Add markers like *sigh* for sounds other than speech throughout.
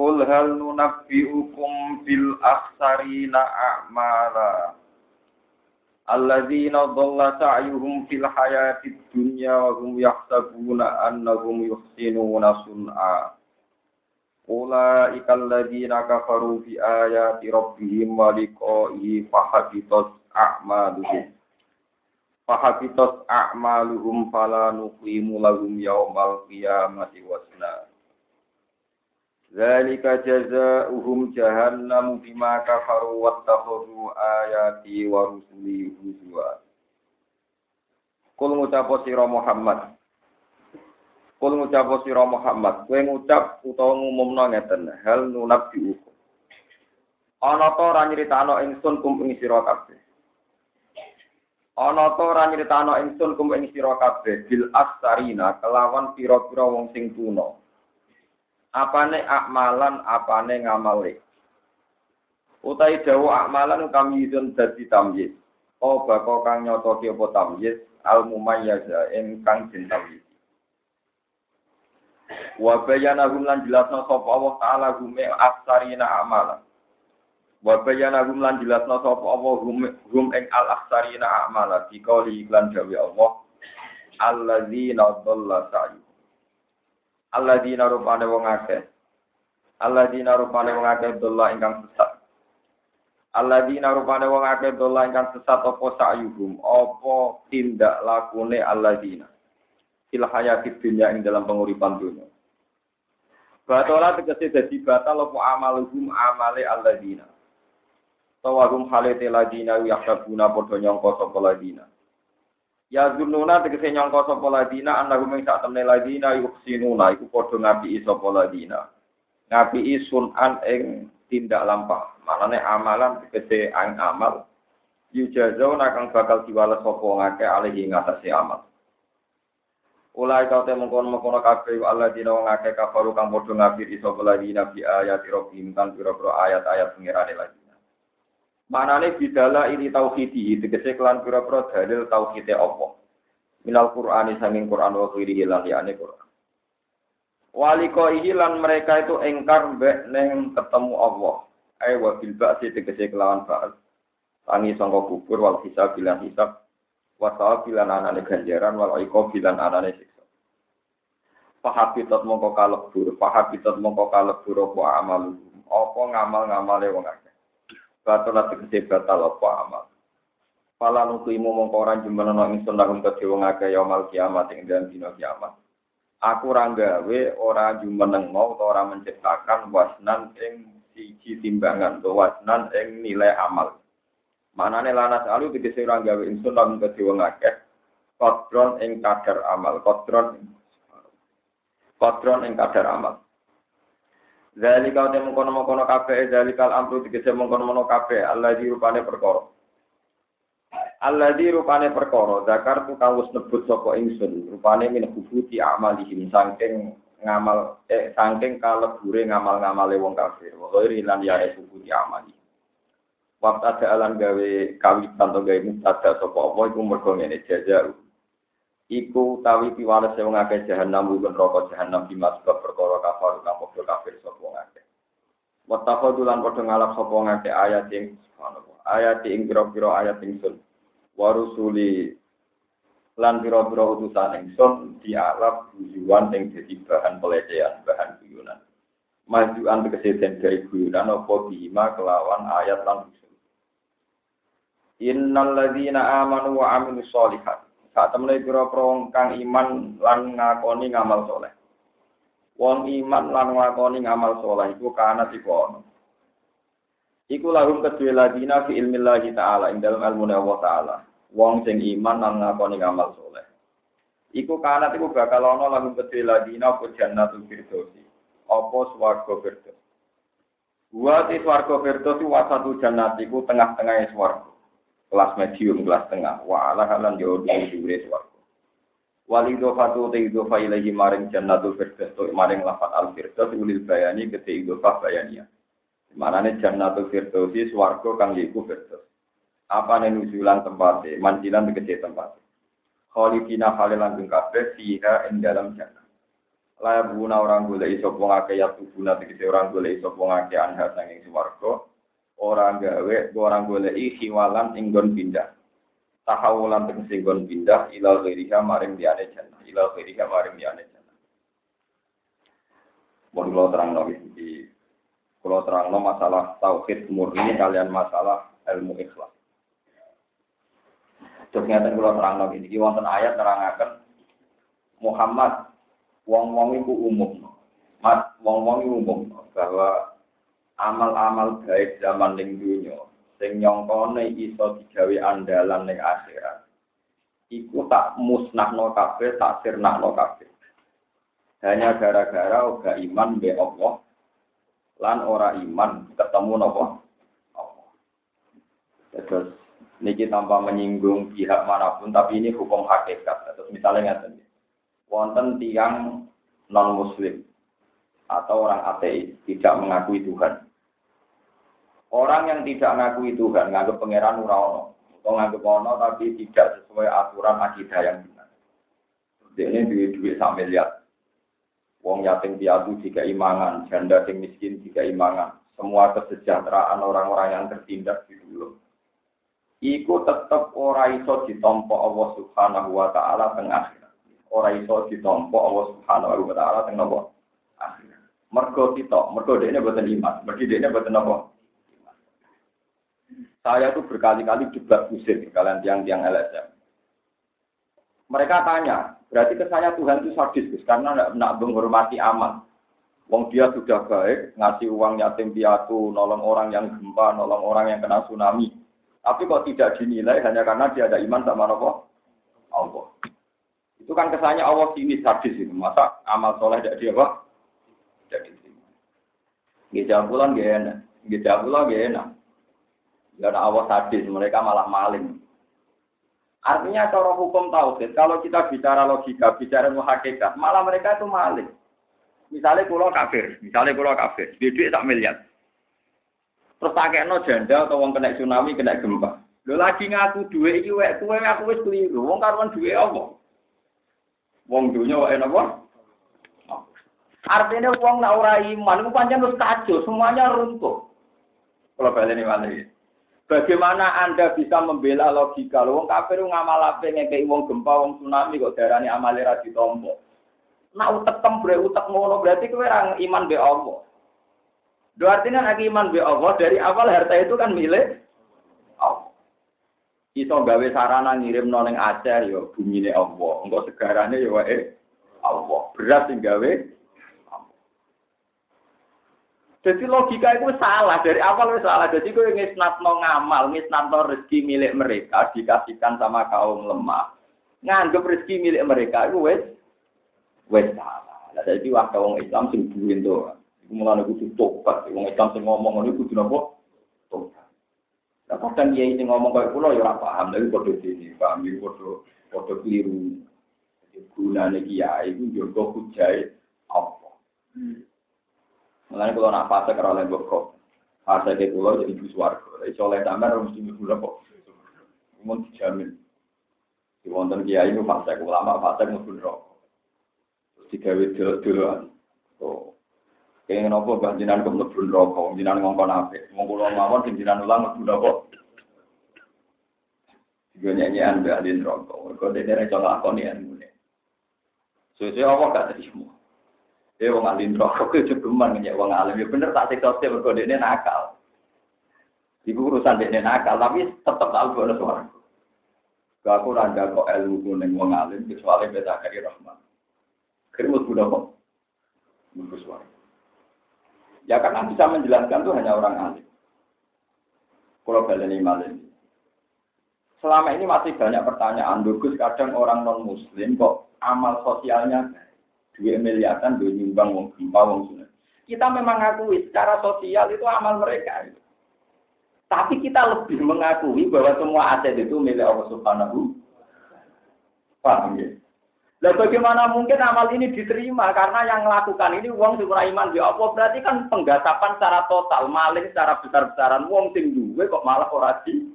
Qul hal nunabbi'ukum bil akhsarina a'mala. Alladzina dhalla sa'yuhum fil hayatid dunya wa hum yahsabuna annahum yuhsinuna sun'a. Ulaika alladzina kafaru bi ayati rabbihim wa liqa'ihi fahabitat a'maluhum. Fahabitat a'maluhum fala nuqimu lahum yawmal qiyamati wasna Zalika jazaohum jahannam bima kafaru wattakhadhu ayati wa rusuli huzwa. Kul ngucap sira Muhammad. Kul ngucap sira Muhammad, kowe ngucap utawa ngumumno ngeten, hal nunabbi ukum. Ana ta ora nyritakno ingsun kum ing sira kabeh. Ana ta ora nyritakno ingsun kum ing sira kabeh bil astarina kelawan pira-pira wong sing tuna apane akmalan apane ngamale utai dawa akmalan kami yudun dadi tamyiz. Oh bako kang nyotoki apa tamyiz? Al mumayyaza kang den tamyiz. Wa bayana hum lan jelasna sapa Allah taala gume aksarina amalan wa bayana hum lan jelasna sapa Allah hum ing al aksarina amala dikauli iklan dawe Allah alladzina dhalla sa'yu alladzina rupane wong akeh. Alladzina rupane wong akeh dolla ingkang sesat. Alladzina rupane wong akeh dolla ingkang sesat apa sa'yuhum? Apa tindak lakune alladzina? Fil hayatid dunya ing dalam penguripan dunia Batola tegese dadi batal apa amaluhum? Amale alladzina. Tawahum halete ladina yaksabuna padha nyangka sapa ladina Ya zununa tegese nyangka sapa ladina annahum ing sak temne ladina yuhsinuna iku padha ngapiki sapa ladina. Ngapiki sunan ing tindak lampah. Manane amalan tegese ang amal yujazuna kang bakal diwales sapa ngake alihi ngatasi amal. Ulai kau te mengkono mengkono kabeh Allah dina wong akeh kafaru kang padha ngapiri sapa ladina bi ayat rabbihim kan ayat-ayat pengirane lagi. Manane bidala ini tauhidi, tegese kelan pira-pira dalil tauhide apa. Minal Qur'ani sanging Qur'an wa lan liyane Qur'an. Waliko lan mereka itu engkar mbek neng ketemu Allah. Ai wa bil ba'si tegese kelawan ba'al. Tangi sangka kubur wal hisab bilan hisab. Wa bilan anane ganjaran wal iqab bilan anane siksa. Fahabitat mongko kalebur, fahabitat mongko kalebur apa amal. Apa ngamal-ngamale wong akeh. Batal ati gede batal apa amal. Pala nukimu mongkoran jumlah ingsun lahum kedhe wong akeh yaumul kiamat ing dalem dina kiamat. Aku ora gawe ora jumenengo utawa ora menciptakan wasnan ing siji timbangan utawa wasnan ing nilai amal. Manane lanas alu tegese ora gawe ingsun lahum kedhe wong akeh kodron ing kadar amal, kodron kodron ing kadar amal. Zalika te mengkono-mengkono kabeh zalikal amru tegese mengkono-mengkono kabeh Allah di rupane perkara. Allah di rupane perkara zakar tu kang wis nebut sapa ingsun rupane min hubuti amalihim saking ngamal eh saking kalebure ngamal-ngamale wong kafir. Wa ghairi lan ya hubuti amali. Waktu ada alam gawe kawitan atau gawe mustada sapa apa iku mergo ngene jajar iku tawi piwales wong akeh jahanam bukan rokok jahanam di sebab perkara kafir kang padha kafir sapa wong akeh. Wattaqadu lan padha ngalap sapa wong akeh ayat ing ayat ing pira-pira ayat ingsun. Warusuli lan pira-pira utusan ingsun dialap tujuan ing dadi bahan pelecehan, bahan guyonan. Majuan tegese gawe guyonan apa bima kelawan ayat lan. Innal ladzina amanu wa amilus solihat Saat temene pira-pira kang iman lan ngakoni ngamal soleh. Wong iman lan ngakoni ngamal soleh iku kana iku ono. Iku lahum kedue ladina fi ilmillahi ta'ala ing dalem ilmu Allah ta'ala. Wong sing iman lan ngakoni ngamal soleh. Iku kana iku bakal ono lahum kedue ladina apa jannatul firdausi. apa swarga firdaus. Wa ti swarga firdaus wa satu jannatiku tengah-tengahnya swarga. Kelas medium, kelas tengah. Wa ala halan yo dhuwure swarga. Wal idhofatu te idhofa ilahi maring jannatul firdaus to maring lafat al firdaus ulil bayani kete idhofah bayaniya. Manane jannatul firdaus swarga kang yiku firdaus. Apa nujulan tempatnya, manjilan tegese tempatnya. Khalidina halilan ing kabeh fiha ing dalam jannah. La buna orang golek iso wong akeh ya tubuna tegese orang golek iso wong akeh anha sanging. Orang gawe orang golek hiwalan ing gon pindah. Tahawulan tegese gon pindah ilal ghairiha maring diane jannah. Ilal ghairiha maring diane jannah. Mau kula terang lagi di kula terang masalah tauhid murni kalian masalah ilmu ikhlas. Terus ngeten kula terangno iki wonten ayat nerangaken Muhammad wong-wong iku umum. Mat wong-wong umum bahwa amal-amal baik zaman ning dunya sing nyongkone iso digawe andalan ning akhirat. Iku tak musnahno kabeh, tak sirnahno kabeh. Hanya gara-gara uga iman be Allah lan ora iman ketemu nopo Allah. Terus niki tanpa menyinggung pihak mana pun, tapi ini hukum hakikat. Terus misalnya nggak wonten tiang non muslim atau orang ateis tidak mengakui Tuhan. Orang yang tidak mengakui Tuhan, nganggap pangeran uraono, atau nganggap ono tapi tidak sesuai aturan akidah yang benar. Ini duit-duit sampai lihat. Wong yatim piatu jika imangan, janda sing miskin jika imangan. Semua kesejahteraan orang-orang yang tertindas di dulu iku tetep ora iso ditampa Allah Subhanahu wa taala teng akhirat. Ora iso ditampa Allah Subhanahu wa taala teng napa? Akhirat. Mergo kita, mergo dekne boten iman, mergo dekne boten napa? Saya tuh berkali-kali debat usir kalian tiang-tiang LSM. Mereka tanya, berarti kesannya Tuhan itu sadis, karena tidak nak menghormati amal. Wong dia sudah baik, ngasih uang yatim piatu, nolong orang yang gempa, nolong orang yang kena tsunami tapi kok tidak dinilai hanya karena dia ada iman sama Allah? Allah. Itu kan kesannya Allah sini sadis itu. Masa amal soleh tidak dia apa? Tidak diterima. Gejala bulan gak enak. Gejala bulan gak enak. Ya Allah sadis, mereka malah maling. Artinya cara hukum tauhid, kalau kita bicara logika, bicara muhakikat, malah mereka itu maling. Misalnya pulau kafir, misalnya pulau kafir, duit tak miliar. Terus no janda atau wong kena tsunami, kena gempa. Lho lagi ngaku duwe iki wek kuwe aku wis keliru. Wong karuan duwe apa? Wong dunya wae napa? Artinya wong ora iman iku pancen wis kacau, semuanya runtuh. Kalau balik ini Bagaimana Anda bisa membela logika? Wong kafir ngamal apa ngekei wong gempa, wong tsunami kok darani amale ra ditompo. Nak utek tembre utek ngono berarti kowe ora iman be Allah. Itu artinya nak iman be Allah dari awal harta itu kan milik Allah. Iso gawe sarana ngirim noneng Aceh yo bumi ini Allah. Enggak segarane yo wae Allah. Berat sing gawe Jadi logika itu salah dari awal itu salah. Jadi gue ngisnatno ngamal, ngisnatno rezeki milik mereka dikasihkan sama kaum lemah. Nganggep rezeki milik mereka itu wes wes salah. Nah, jadi waktu orang Islam sing tuh. Mulane kudu tobat. Wong Islam sing ngomong ngono kudu napa? Tobat. Lah kadang kiai ngomong kaya kula ya ora paham, lha padha dene, paham iki padha padha keliru. Jadi gunane kiai iku njogo hujae apa. Mulane kula nak fase karo oleh boko. Fase ke kula jadi ibu swarga. Iso oleh sampean harus mesti kula kok. Mun dijamin. Di wonten kiai itu fase ulama fase mlebu. Terus digawe dulu-duluan. Oh, Kayak nopo banjinan ke mlebu neraka, jinan ngongkon apik. Wong kula mawon sing ulang mlebu neraka. Juga nyanyian mbak ahli neraka. Mergo dene ra iso nglakoni ilmune. Sesuai apa gak terima. Eh wong ahli neraka *laughs* ku cegeman nyek wong alim. Ya bener tak siksa sih mergo dene nakal. Ibu urusan dene nakal, tapi tetep tak ono suara. Gak aku randa kok ilmu kuning wong alim kecuali beda kari rahmat. Kerimus budak kok. Mlebu suara. Ya karena bisa menjelaskan itu hanya orang alim. Kalau baleni malim. Selama ini masih banyak pertanyaan. Dugus kadang orang non muslim kok amal sosialnya dua miliaran dua nyumbang wong gempa wong sunat. Kita memang ngakui secara sosial itu amal mereka. Tapi kita lebih mengakui bahwa semua aset itu milik Allah Subhanahu. Paham ya? Bagaimana mungkin amal ini diterima karena yang melakukan ini uang sing iman ya Allah berarti kan penggasapan secara total, maling secara besar-besaran uang sing duwe kok malah ora di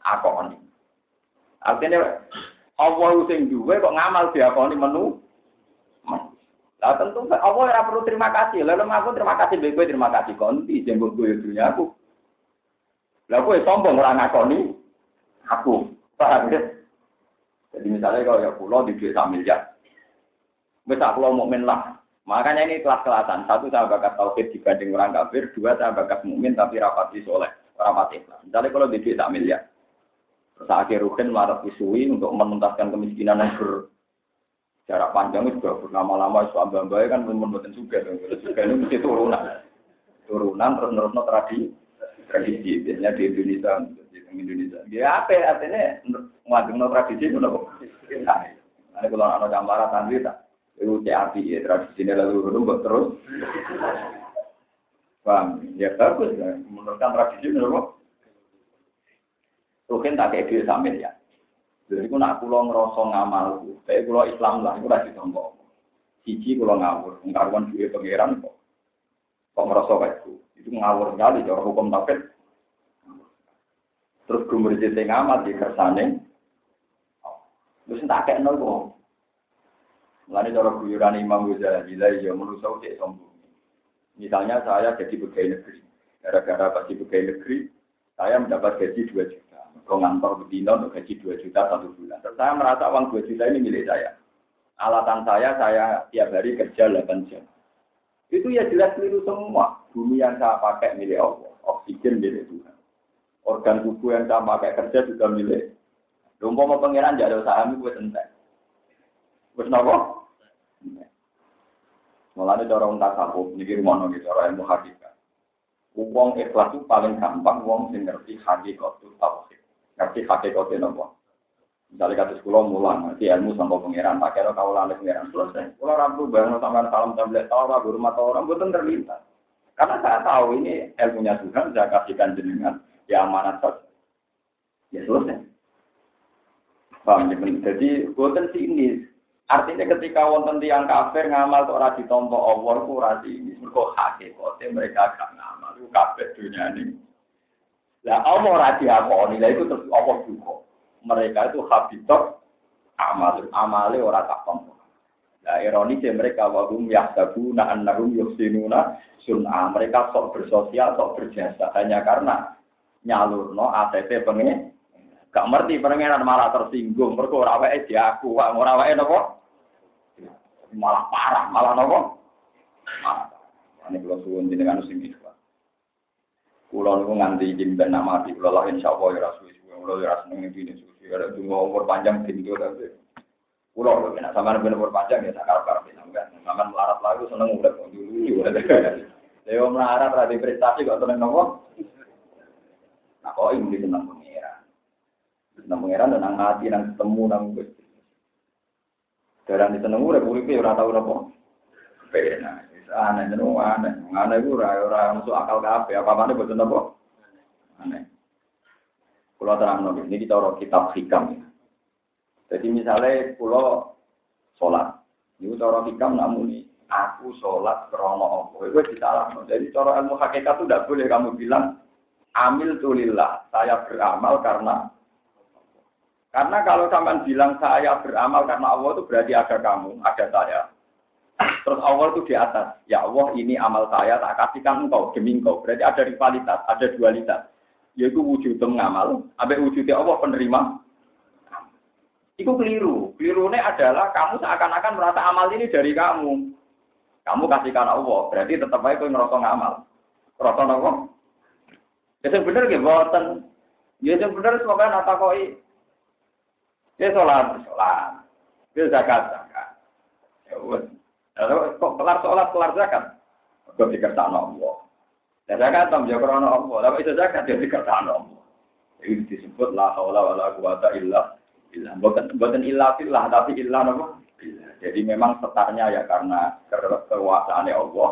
akoni. Artinya Allah sing duwe kok ngamal diakoni menu. Lah tentu Allah ora perlu terima kasih. Lalu aku terima kasih baik terima kasih konti jembuk gue dunia aku. Lah kowe sombong ora ngakoni aku. Paham ya? Jadi misalnya kalau ya pulau di desa miliar, bisa pulau mukmin lah. Makanya ini kelas-kelasan. Satu saya bakat tauhid dibanding orang kafir, dua saya bakat mukmin tapi rapati soleh, rapati ikhlas. Misalnya kalau di desa miliar, terus akhir rukin marah isui untuk menuntaskan kemiskinan yang berjarak panjang itu juga berlama-lama isu ambang kan membuatkan juga. Juga ini mesti turunan. Turunan terus terus tradisi. Tradisi biasanya di Indonesia Indonesia. Ya apa artinya no tradisi itu nopo. Nah, kalau anak gambaran santri tak, itu CAP ya tradisi ini lalu dulu terus. Bang, ya bagus. Menurutkan tradisi itu nopo. Rukin tak kayak dia sambil ya. Jadi aku nak pulau ngerasa ngamal, kayak pulau Islam lah, aku rasa tombol. Siji pulau ngawur, ngkaruan duit pangeran kok. Kok ngerasa kayak itu, itu ngawur sekali, cara hukum tafsir. Terus gumurjit sing amat di kersane. Terus tak kayak nol kok. Mulane cara guyuran Imam Ghazali lah ya manusa cek sombong. Misalnya saya jadi pegawai negeri. Gara-gara pasti pegawai negeri, saya mendapat gaji 2 juta. Kalau ngantor betina untuk gaji 2 juta satu bulan. Terus saya merasa uang 2 juta ini milik saya. Alatan saya, saya tiap hari kerja 8 jam. Itu ya jelas keliru semua. Bumi yang saya pakai milik Allah. Oksigen milik Tuhan. Organ tubuh yang sama kayak kerja juga milik. Lumpuh mau pangeran jadi saham itu entek. Wes nopo? Mulane cara wong tasawuf niki rumono gitu cara ilmu. Wong ikhlas itu paling gampang wong sing ngerti hakikat itu tauhid. Ngerti itu nopo? Misalnya kata sekolah mulang, ngerti ilmu sampai pangeran, pakai lo kaulah pangeran selesai. Kalau tuh bangun sama salam tablet tahu lah, guru mata orang betul terlintas. Karena saya tahu ini ilmunya Tuhan, saya kasihkan jenengan ya amanat saja. Ya selesai. Paham ya? Jadi, buatan sini. Artinya ketika wonten tiang kafir ngamal kok ora ditampa Allah ku ora ini. Mergo hakikate mereka gak ngamal kafir dunia ini. Lah Allah ora diakoni, lah itu terus Allah juga. Mereka itu habitat amal amale ora tak tampa. Nah, ironis ya mereka wahum yahsabuna annahum yuhsinuna sun'a. Mereka sok bersosial, sok berjasa. Hanya karena nyalurno ATP pengen. Gak ngerti pengen malah tersinggung. Mergo ora wae aku wae ora wae napa malah parah malah napa ini kalau suwun jenengan sing Kulo niku nganti izin ben nak mati, kulo lah insyaallah ya rasul suwe, kulo ya seneng iki suwe, ada dungo umur panjang pintu tapi. Kulo lho nek sampean ben umur panjang ya tak karep-karep sampean. Sampean melarat lagu seneng urip dulu. *laughs* Leo melarat ra prestasi kok seneng nopo? Nah, kok ini senang pengiran. Senang pengiran dan nang hati, nang ketemu, gusti. Darah di seneng udah uripe ora tau napa. Pena. Aneh jeneng aneh. Aneh ku ora ora masuk akal kabeh. Apa-apane boten napa. Aneh. Kulo terangno ini kita orang kitab hikam. Jadi misalnya kulo sholat, itu cara hikam namun aku sholat krono apa, itu disalah. Jadi cara ilmu hakikat itu tidak boleh kamu bilang amil tulillah, saya beramal karena karena kalau sampean bilang saya beramal karena Allah itu berarti ada kamu, ada saya. Terus Allah itu di atas. Ya Allah ini amal saya tak kasihkan engkau demi engkau. Berarti ada rivalitas, ada dualitas. Yaitu wujud ngamal, abe wujudnya Allah penerima. Itu keliru. Kelirunya adalah kamu seakan-akan merasa amal ini dari kamu. Kamu kasihkan Allah, berarti tetap baik kau ngerasa ngamal. Ngerasa Allah. Ya sing bener nggih mboten. Ya sing bener semoga koi. Ya sholat, sholat. Ya zakat, zakat. Ya. Kok kelar sholat, kelar zakat? Kok dikersakno Allah. Ya zakat tam ya Allah. Lah itu zakat ya dikersakno Allah. Ini disebut la haula wala quwata illa billah. Bukan bukan illa billah, tapi illa napa? Jadi memang setarnya ya karena kekuasaannya Allah.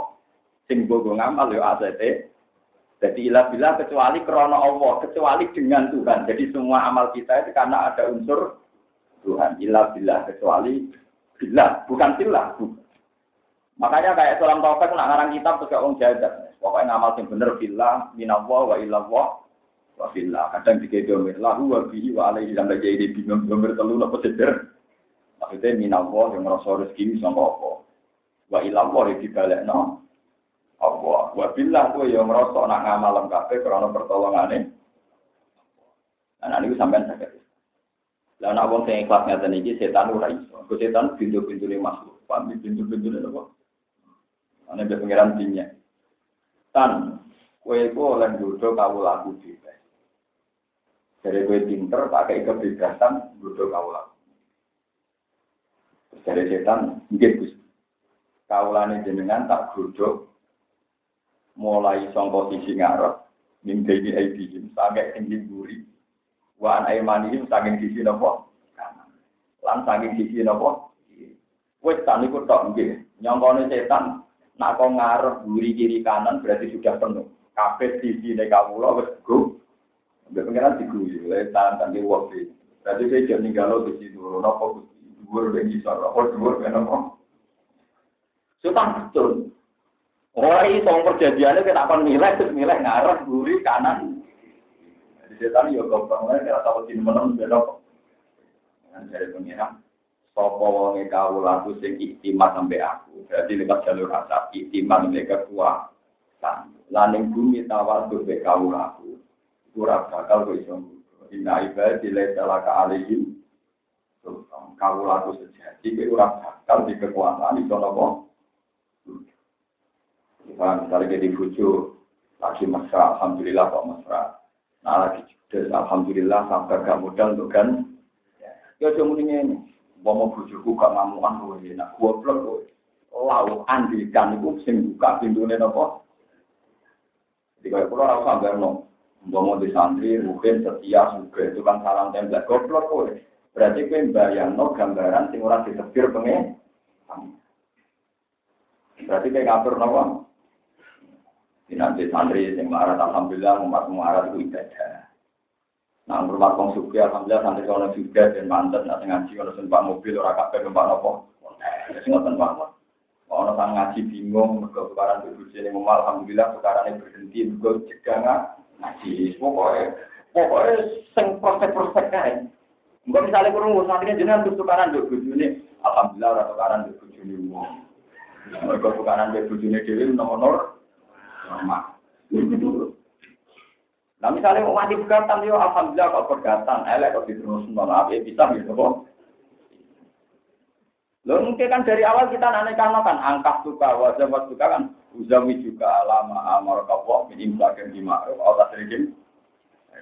Sing bogo ngamal yo ACT. Jadi ilah bila kecuali krono Allah, kecuali dengan Tuhan. Jadi semua amal kita itu karena ada unsur Tuhan. Ilah bila kecuali bila, bukan bila. Makanya kayak salam taufik nak ngarang kitab terus orang jahat. Pokoknya ngamal yang bener bila, minallah wa ilallah wa bila. Kadang domir lahu wa bihi wa alaihi sampai jadi bingung domir telu nopo seder. Maksudnya minallah yang merasa rezeki sama apa. Wa ilallah yang dibalik no. Allah. Wa billah kuwi ya ngrasa nak ngamal kabeh krana pertolongane. Nah, niku sampean saged. Lah nek wong sing ikhlas ngaten iki setan ora iso. Kok setan pintu-pintune makhluk. Pamit pintu-pintune apa? Ana be pengiran dinya. Tan, kowe iku oleh nggodho kawulaku dhewe. Dari kowe pinter pakai kebebasan nggodho kawulaku. Dari setan, nggih Gus. Kawulane jenengan tak godhok mulai sangka sisi ngarep min bayi aidihim sampai tinggi buri wa an aymanihim saking sisi napa lan saking sisi napa wis tak niku tok nggih nyongkone setan nak kok ngarep buri kiri kanan berarti sudah penuh kabeh sisi nek kawula wis go Mbak pengiran diguyu, lewat tangan tadi waktu Berarti saya jangan ninggalo di situ, nopo dhuwur ben iso, nopo dhuwur ben nopo. Sultan betul, Oh, itu perjanjiannya kita akan nilai, terus nilai ngarah, gurih, kanan. Jadi setan ya gampang lah, kita tahu sini menang, belok. Dengan dari pengiram, sopo wonge kau laku sing iktimat sampai aku. Berarti lewat jalur asap, iktimat mereka kekuatan. Laning bumi tawar tuh be laku. Kurang bakal iso. Inna ibadi salah ke alihim. Kau laku sejati, kurang bakal di kekuasaan, iso nopo. Misalnya, misalnya jadi bucu, lagi mesra, Alhamdulillah kok mesra. Nah lagi judes, Alhamdulillah sampai gak modal untuk kan. Ya cuma ini, mau mau bujuku gak ngamuan gue, nak gue blok gue. Lau andikan itu sing buka pintunya nopo. Jadi kalau pulau rasa berno, mau mau di santri, mungkin setia, juga itu kan salam tembak goblok gue. Berarti gue bayang no gambaran sing orang ditebir pengen. Berarti kayak ngatur nopo. nanti santri yang marah alhamdulillah umat marah itu ibadah. Nah, rumah kong suki alhamdulillah santri kalau juga dan mantan nanti ngaji kalau sempat mobil orang kafe numpak nopo. Ya sing ngoten Pak. Ono sang ngaji bingung mergo tukaran bojone ngomong alhamdulillah tukarane berhenti mergo cegah ngaji. Pokoke pokoke sing prospek-prospek kae. Engko misale kurung santri jenengan tukaran mbek bojone alhamdulillah ora tukaran mbek bojone wong. Mergo tukaran mbek bojone dhewe nomor normal. Nah misalnya mau mati pegatan, yo alhamdulillah kalau pegatan, elek kok diterus nolak, ya bisa gitu kok. Lo mungkin kan dari awal kita nanya kan angkat suka, wajah suka kan, uzami juga lama amar kapok, minim sakit di ma'ruf, sedikit.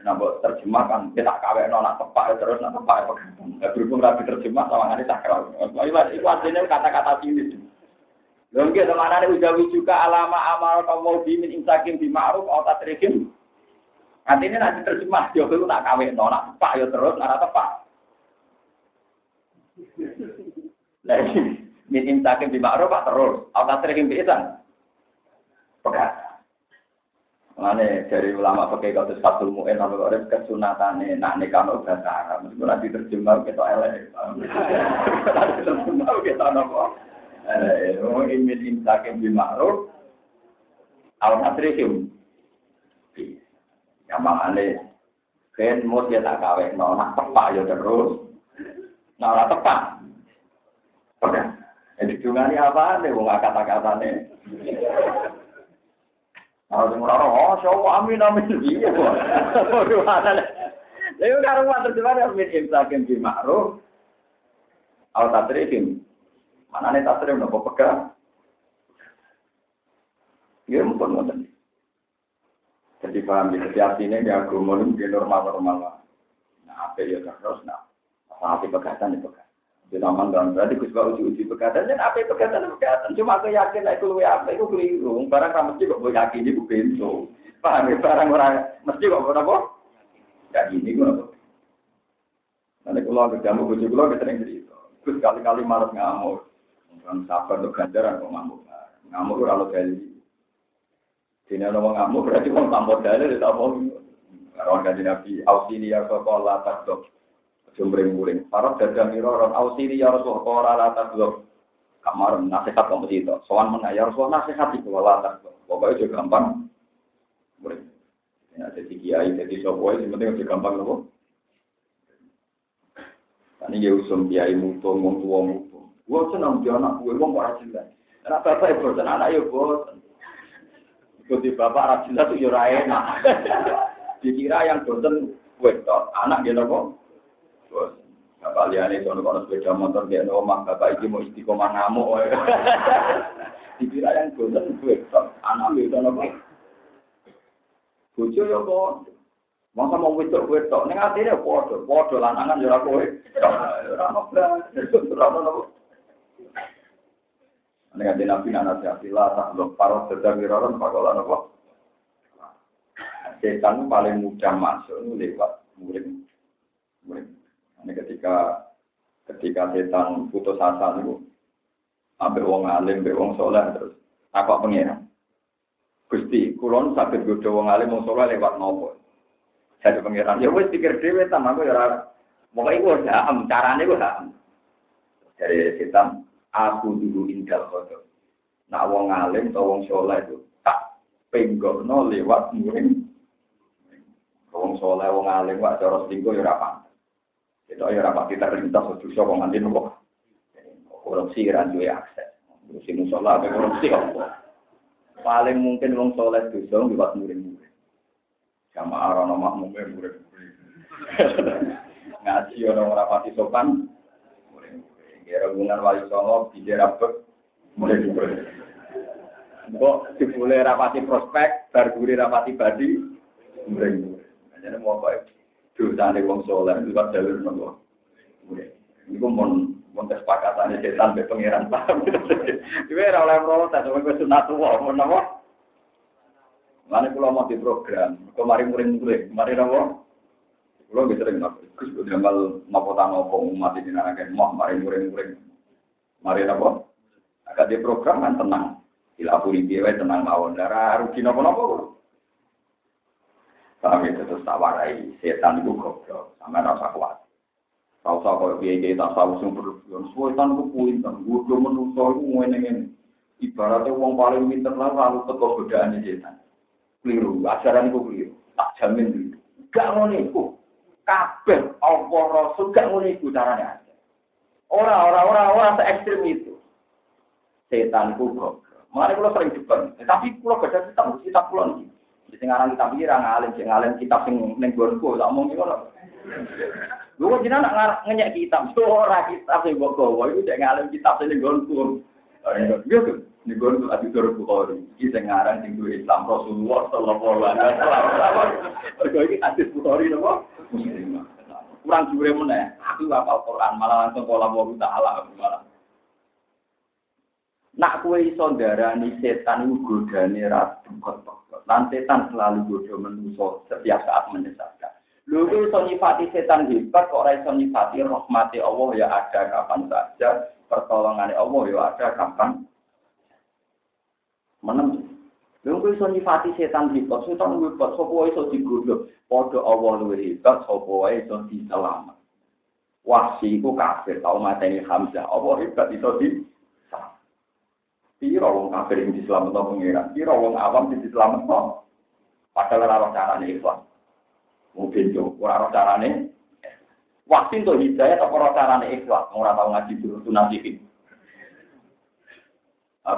Nah, terjemah kan kita kawin nona tepak terus nona tepak pegatan. Nah, berhubung rapi terjemah sama ini sakral. Itu artinya kata-kata ini. Lagi ke mana nih ujawi juga alama amal kamu bimin insakim di ma'ruf atau tatrihim. Artinya nanti terjemah jauh itu tak kawin nona tepak ya terus nara tepak. Lagi min insakim di ma'ruf terus atau tatrihim bisa. Pekat. Mana dari ulama pakai kata satu mu'en lalu ada kesunatane nak nikah no bahasa Arab. Meskipun nanti terjemah kita elek. Nanti terjemah kita nopo. Oh, imin imsakim bima'ruf. Al-Nasrihim. Yang mana Ken mut ya tak kawin, no, nak tepak ya terus. Nah, ora tepak. Oke. Jadi dungani apa nih, wong kata-kata nih. Kalau sing ora oh, syawa amin amin iya. Waduh, ana. Lha karo wae terjemah min imsakim bima'ruf. Al-Tasrihim. Mana nih tasrif nopo pegang? Ya mumpun ngoten. Jadi paham ya, setiap ini di agama ini normal-normal. Nah, apa ya terus, nah, apa pegatan itu kan. Di taman dan berarti gue suka uji-uji pegatan, dan apa pegatan pegatan. Cuma aku yakin, aku lebih apa, itu keliru. Barang kamu mesti kok gue yakin, itu pintu. Paham ya, barang orang mesti kok gue apa? Ya gini gue apa. Nanti kalau aku jamu gue juga, gue sering cerita. Terus kali-kali malas ngamuk. Kan sabar untuk ganjaran kok ngamuk. Ngamuk kalau dari Dene ana wong ngamuk berarti wong tak modale tak mau. Kawan kanjeng Nabi, ausili ya Rasulullah tak dok. Jumring-muring. Para dadah mira ron ausili ya Rasulullah la. Kamar nasihat kamu itu. Soal mana ya Rasulullah nasihat itu la tak. Pokoknya juga gampang. Muring. Ya, jadi kiai, jadi sopo, yang penting juga gampang loh. Ini ya usum kiai mutung, wong mutung. Gue senang dia anak gue, wong kok jelas. Anak bapak ya bosan, anak ya bosan. Ikuti bapak rajin itu ya enak. *laughs* Dikira yang bosan wedok, anak dia nopo. Bosan. Bapak liane sono kono sepeda motor dia nopo mak bapak iki mau istiqomah ngamuk. *laughs* Dikira yang bosan wedok, anak dia nopo. Bojo ya kok. Masa mau wedok wedok ning atine padha, padha lanangan ya ora kowe. *laughs* Ora ono ora ono. Nek ade nabi anak siapila tak lo paro sedang wiroron pakolan apa? Setan paling mudah masuk lewat murid. Murid. Ini ketika ketika setan putus asa itu, ambil wong alim, ambil wong soleh terus apa pengiran? Gusti, kulon sakit godho wong alim wong soleh lewat nopo? Jadi pengiran, ya wes pikir dhewe ta aku ya Moga iku ham, carane iku ham. Dari setan, aku dulu indal kodo. Nak wong alim atau wong soleh itu tak penggono lewat muring. Wong soleh, wong alim, wak cara selingkuh ya rapat. Itu ya rapat kita terlintas, susah wong alim kok. Korupsi kan juga akses. Korupsi musola, korupsi apa? Paling mungkin wong soleh dosa lewat muring-muring. Sama arana makmumnya muring-muring. *laughs* Ngaji orang rapati sopan, Ya hubungan wali songo di rapet mulai dibeli. Kok dibule rapati prospek, barguri rapati badi, mulai Jadi mau apa? Dosa nih wong soleh itu kan jalur nopo. Ini mon mon kesepakatan setan be pangeran paham. *laughs* Iku ora oleh protes, wong wis sunat tuwa, mon nopo? Mana kalau mau di program, kemarin muring-muring, kemarin apa? Kulo bisa sering napa? Gus udah ngamal napa ta napa umat ini nang mau mari muring-muring. Mari napa? Agak di program kan tenang. Dilapuri piye wae tenang mawon. Ora rugi napa-napa. Paham itu terus tak setan itu goblok, sama rasa kuat. Tahu tahu kalau piye piye tak tahu sing berlebihan. Setan itu pinter, gue menungso itu ngene. Ibaratnya uang paling pinter lah lalu teko godaan setan. Keliru, ajaran itu keliru. Tak jamin keliru. Gak ngono iku. Kabeh Allah Rasul gak ngono iku carane. Ora ora ora ora se ekstrem itu. Setan ku kok. Mari kula sering depan, tapi kula gak kitab kitab kula niki. Sing aran kitab iki ra ngalim, sing ngalim kitab sing ning gonku, tak omong ngono. Lho kok jenengan nak ngenyek kitab, ora kitab sing mbok gawa iku sing ngalim kitab sing ning gonku. Yo tuh, ning gonku Abi Tur Bukhari. Iki sing ngaran sing Islam Rasulullah sallallahu alaihi wasallam. Mergo iki hadis Bukhari napa? kurang jure meneh. Aku hafal Quran malah langsung pola wa taala malah. Nak kue iso darani setan godane ra bekot-bekot. Lan setan selalu godo menungso setiap saat menyesatkan. Lho iso nyifati setan hebat kok ora iso nyifati rahmati Allah ya ada kapan saja, pertolongan Allah ya ada kapan. Menem Lha kok iso nyifati setan hebat, setan hebat, sapa wae iso digodhog. Padha Allah luwih hebat, sapa wae iso diselamat. Wahsi iku kafir, tau mateni Hamzah. Allah hebat iso di Piro wong kafir yang diselametno pengiran, piro wong awam yang diselametno. Padahal ora carane ikhlas. Mungkin yo ora carane. Wahsi untuk hidayah apa ora carane ikhlas, ora tau ngaji dulu tunasikin.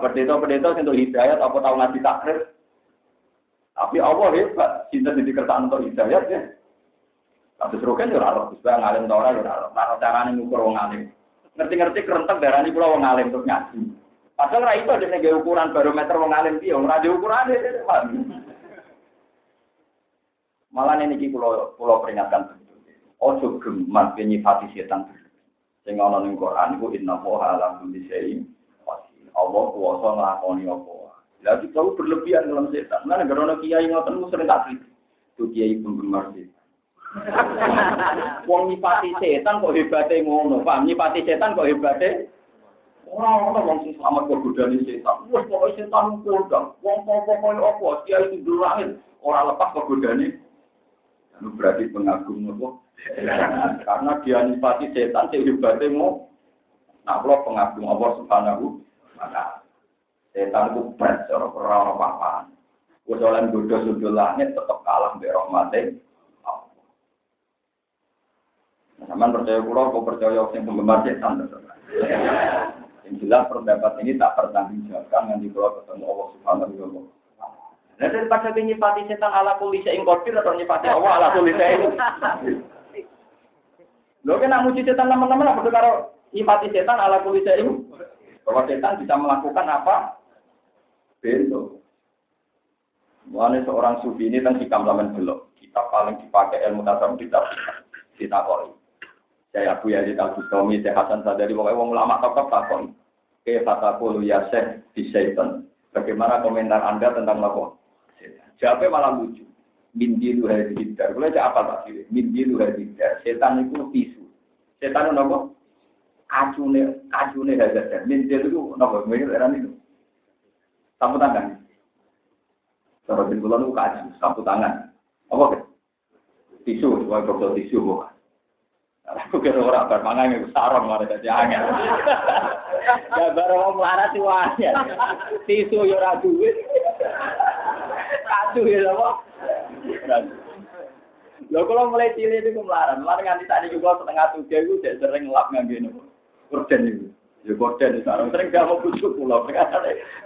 Pendeta-pendeta untuk hidayat apa tahu ngaji takrif. Tapi Allah hebat, cinta di kertaan untuk hidayat ya. Tapi seru kan ya harus bisa ngalim tau orang ya harus cara nih ngukur wong alim. Ngerti-ngerti kerentek darah ini pulau wong alim terus ngaji. Padahal ra itu ada ukuran barometer wong alim dia, ora ada ukuran dia. Malah ini pulau pulau peringatkan betul. Ojo gemas nyifati setan. Sing ana ning Quran iku inna wa ala kulli syai'in Allah kuasa ngelakoni apa. Lah kita berlebihan dalam setan. Nah, negara ono kiai ngoten sering tak kritik. Tuh kiai penggemar setan. *laughs* Wong nyipati setan kok hebate ngono, paham? Nyipati setan kok hebate Ora ana wong sing selamat kok godani setan. Wes pokoke setan kondang. Wong pokoke apa dia itu durangin ora lepas kok godani. Anu berarti pengagum nopo? *laughs* Karena dia nipati setan sing hebate mau Nah, kalau pengagum Allah Subhanahu taala. Setan itu berat cara ora ono apa-apa. Wes oleh godho sudul tetep kalah mbek rahmate. Sama percaya pulau, kau percaya yang penggemar setan. Yang jelas pendapat ini tak pertanggungjawabkan nanti kalau ketemu Allah Subhanahu wa taala. Nah, daripada setan ala kulisa ing atau nyipati Allah ala kulisa ing. Lo kena muji setan teman-teman apa karo nyipati setan ala kulisa ing. Bahwa setan bisa melakukan apa? Bento. Mulanya seorang sufi ini kan hikam lamen belok. Kita paling dipakai ilmu tasawuf kita kita koi. Saya Abu Yazid Al Bustami, saya Hasan Sadari, pokoknya wong ulama tetap takon. Ke fatakulu ya syekh di syaitan. Bagaimana komentar Anda tentang lapor? Jawabnya malah lucu. Mindi lu hari hidar. Boleh apa tak sih? Mindi lu hari hidar. Setan itu tisu. Setan itu apa? Acune, acune hidar. Mindi itu apa? Mirip era itu. Sapu tangan. Cara di bulan itu kaji, sapu tangan. Apa? Tisu, sebagai dokter tisu bukan. Aku kira ora bar mangan iku sarong malah dadi angel. *laughs* Ya baru wong melarat wae. Tisu yo ora duwe. Kadu ya apa? Lho kalau mulai cilik itu melarat, melarat nganti tadi juga setengah tujuh itu sering ngelap ngangge nopo. Korden itu. Ya korden itu sarong sering gak mau busuk pulau.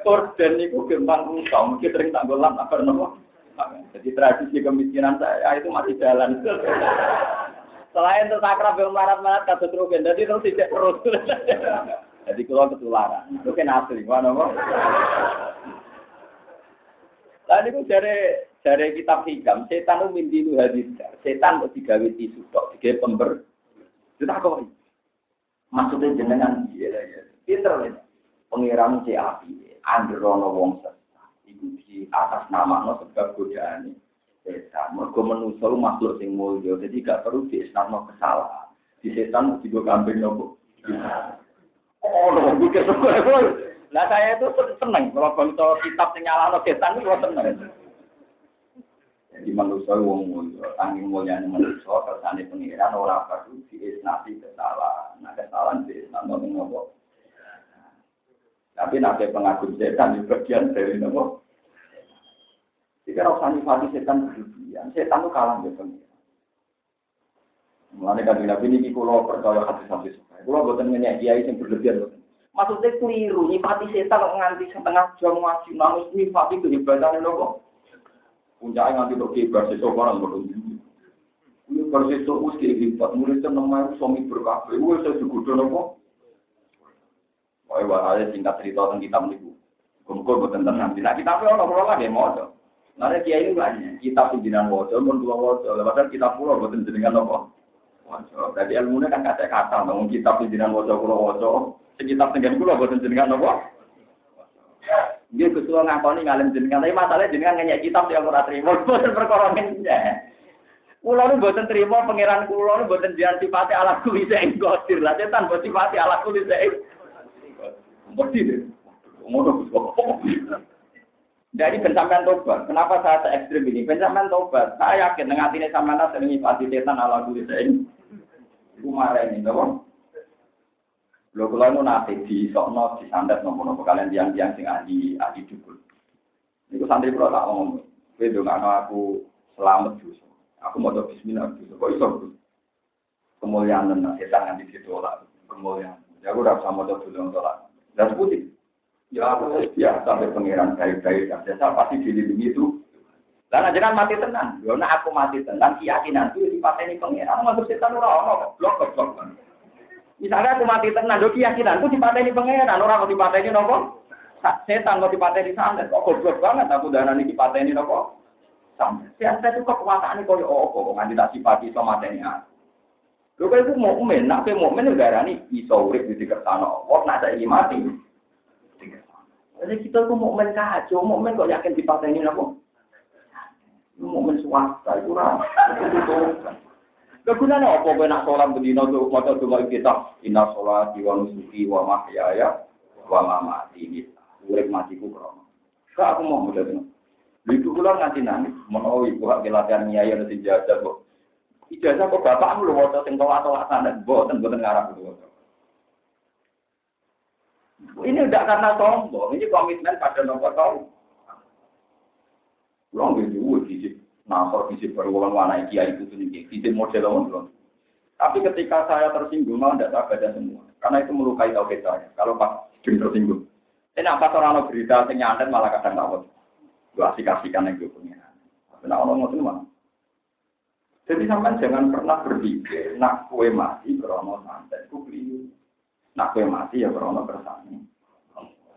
Korden itu gampang rusak, mungkin sering tak golap apa nopo. Jadi tradisi kemiskinan saya itu masih jalan. Selain itu sakrab yang marat-marat kasus rugen, jadi terus tidak terus. jadi kalau ketularan, itu kan asli, mana mau? Lalu itu dari dari kitab hikam, setan itu mimpi lu hadis, setan itu digawe tisu tok, digawe pember. Kita kok maksudnya jenengan dia ya, pinter ya. Pengiran si api, androno wong itu di atas nama no sebab godaan setan. Mergo manusa makhluk sing mulya, jadi gak perlu diislamno kesalahan. Di setan juga kambing nopo. Oh, lho, pikir Lah saya itu seneng kalau bangsa kitab sing nyalahno setan itu seneng. Jadi manusia wong mulya, tanging mulyane manusia kersane pengiran ora perlu diisnati kesalahan. Nah, kesalahan diisnati nopo. Tapi nanti pengagum setan di bagian dari nopo. Jika rasa nifati setan berlebihan, setan itu kalah dengan pengiran. Mulanya kan nabi ini kalau percaya hadis-hadis. Kalau buatan nanya kiai yang berlebihan. Maksudnya keliru, nifati setan nganti setengah jam ngaji nangis nifati kehebatan itu kok. Puncaknya nganti untuk kehebat sesok orang berdua. Ini bersesok us kehebat, muridnya namanya suami berkabeh. Wah saya nopo. Wah, wah, ada singkat cerita tentang kitab ini. Kumpul buatan tenang. Nah, kita pun orang-orang lagi mau Nanti kiai ini banyak, kitab pimpinan wajah, pun dua wajah, padahal kitab pulau buatan jenengan apa? Wajah. Jadi ilmunya kan kata kata, namun kitab pimpinan wajah pulau wajah, sekitar tengah pulau buatan jenengan apa? Dia kesuwa ngakoni ngalim jenengan, tapi masalahnya jenengan nanya kitab yang ora terima, buatan perkorongnya. Kulo nu buatan terima pangeran kulo nu buatan jangan sifati ala kuli *laughs* saya gotir lah, setan buat sifati ala kuli saya. Mesti deh. Ngono Jadi pencaman tobat. Kenapa saya se ekstrim ini? Pencaman tobat. Saya yakin dengan sama nasi sering nyifati setan ala ini. Ibu marah ini, tahu? Lo kalau mau nanti di sokno di sandat nopo nopo kalian tiang-tiang sing ahli ahli dukun. Itu santri pro tak ngomong. Bedo nggak aku selamat justru. Aku mau coba Bismillah justru. Kok iso? Kemuliaan dan setan yang di situ lah. Kemuliaan. Ya aku udah sama coba untuk lah. Dan putih. Ya aku ya sampai pangeran baik-baik saja saya pasti dilindungi itu. Karena jangan mati tenang. Karena aku mati tenang, keyakinan itu dipateni pangeran. Masuk setan ora ono blok blok. Misalnya aku mati tenang, do keyakinan itu dipateni pangeran, ora kok dipateni nopo? Setan kok dipateni santet. Kok goblok banget aku darani dipateni nopo? Santet. Setan itu kok yo opo kok nganti tak sifati mateni aku. Lho kok iku mukmin, nek mukmin darani iso urip di kertano. Kok nak saiki mati. Jadi kita tuh mukmin kacau, mukmin kok yakin dipateni apa? Mukmin swasta itu lah. Kegunaan apa kowe nak sholat bendina tuh maca doa kita inna sholati wa nusuki wa mahyaya wa mati ini urip matiku. Kak aku mau modal itu. Kula nganti nangis, menawa ibu hak latihan nyai ana sing kok. Ijazah kok bapakmu lho waca sing tolak-tolak sanad, mboten mboten ngarap itu. Ini tidak karena sombong, ini komitmen pada nomor tahu. Belum gitu, fisik nasor, fisik berulang warna kiai itu sendiri, fisik model belum. Tapi ketika saya tersinggung, malah tidak saya semua. Karena itu melukai tauhid saya. Kalau pas jeng tersinggung. Ini apa orang berita yang nyantet malah kadang takut. Gua asik-asikan yang gue punya. Tapi nak orang ngomong mana? Jadi sampai jangan pernah berpikir, nak kue mati krono santet, ku beli. Nak kue mati ya krono kersane.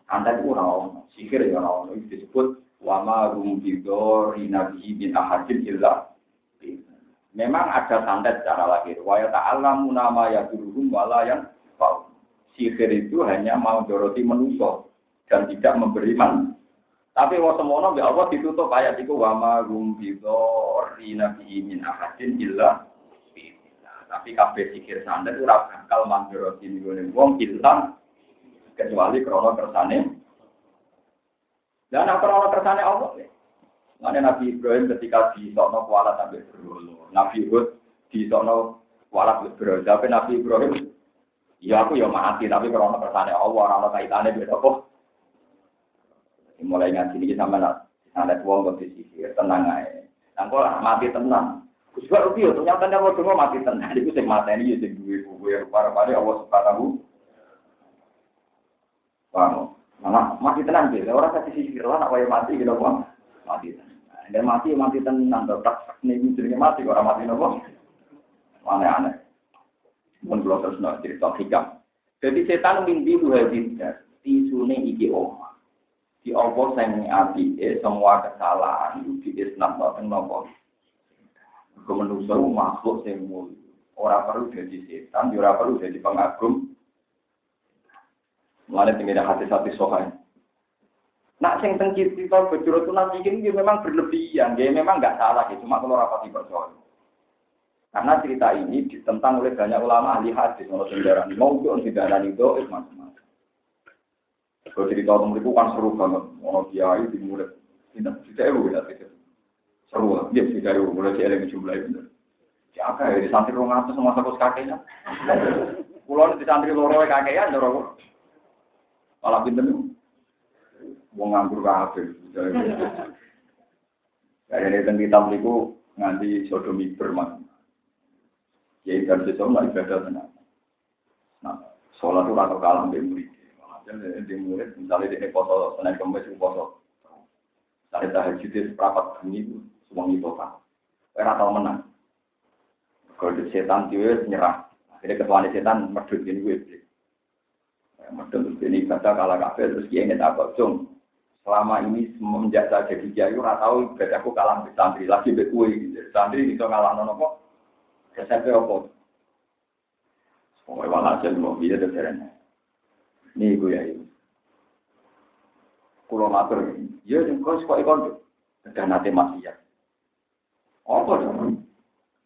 Santet ku rawon, sihir ya rawon. Itu disebut wama rumbidor inabi bin ahadin illa Memang ada santet secara lahir. Wa ta'alamu nama ya duruhum wala yang Sihir itu hanya mau doroti menuso dan tidak memberi man. Tapi wa semono ya Allah ditutup ayat itu wa ma rum bidorina bihi min ahadin illa tapi kabeh sihir santet ora bakal mandoroti nggone wong illa kecuali krono kersane. Dan apa krono kersane Allah? Mana Nabi Ibrahim ketika di Sokno kuala sampai berulu. Nabi Hud di Sokno kuala berulu. Tapi Nabi Ibrahim, ya aku ya mati, tapi kalau kersane Allah, orang kaitannya beda kok. Mulai ngaji ini sama nak, ada uang kondisi tenang aja. Nangko mati tenang. Kusbah rugi ya, ternyata dia mau cuma mati tenang. Itu sing mati ini, sing duwe buku yang para-para Allah subhanahu. Paham? Mana mati tenang sih, orang kasih sisir lah, nak mati gitu, bang. Mati tenang. Dan mati mati tenang, tetap nih jenenge mati orang mati nopo. Aneh-aneh. Mun kula terus cerita hikam. Jadi setan mimpi dua bidar, tisune iki oma. Di Allah sing api, semua kesalahan itu di Islam boten nopo. Kemenusa makhluk sing mulia. Ora perlu jadi setan, ora perlu jadi pengagum. Mulane tinggal hati-hati sohain. Nak sing teng cerita bojoro tunas ini dia memang berlebihan, dia memang nggak salah, ya. cuma kalau rapat percaya. Karena cerita ini ditentang oleh banyak ulama ahli hadis, kalau sendaran mau itu, itu macam-macam. Kalau cerita tentang itu kan seru banget, mau kiai di murid, tidak tidak ewu ya seru lah, dia tidak ewu, mulai si eleng jumlah itu. Siapa ya di santri rumah itu semua satu kakeknya. Pulau di santri loro kakeknya, dorong. Malah pinter nih wong nganggur kabeh. Dari ini tentang kitab niku nganti sodomi bermak. Ya sesuk lah ibadah tenang. Nah, sholat itu rata kalah di murid. Hasil di murid, misalnya di poso senin kemis itu poso. Misalnya tahajud itu seperempat bunyi itu semua itu kan. Era tahu menang. Kalau setan dia nyerah. Akhirnya ketuaan setan medut ini gue. Medut ini ibadah kalah kafe terus dia ingin apa? Cung, selama ini semenjak saya jadi kiai ora tahu ibadahku kalah di santri lagi be kue. Santri itu ngalah nono kok. SMP apa? Pokoknya malah aja mau dia terserahnya. Ini gue ya itu. Kulo matur, ya sing kok kok ikon udah nate masih ya. Apa dong?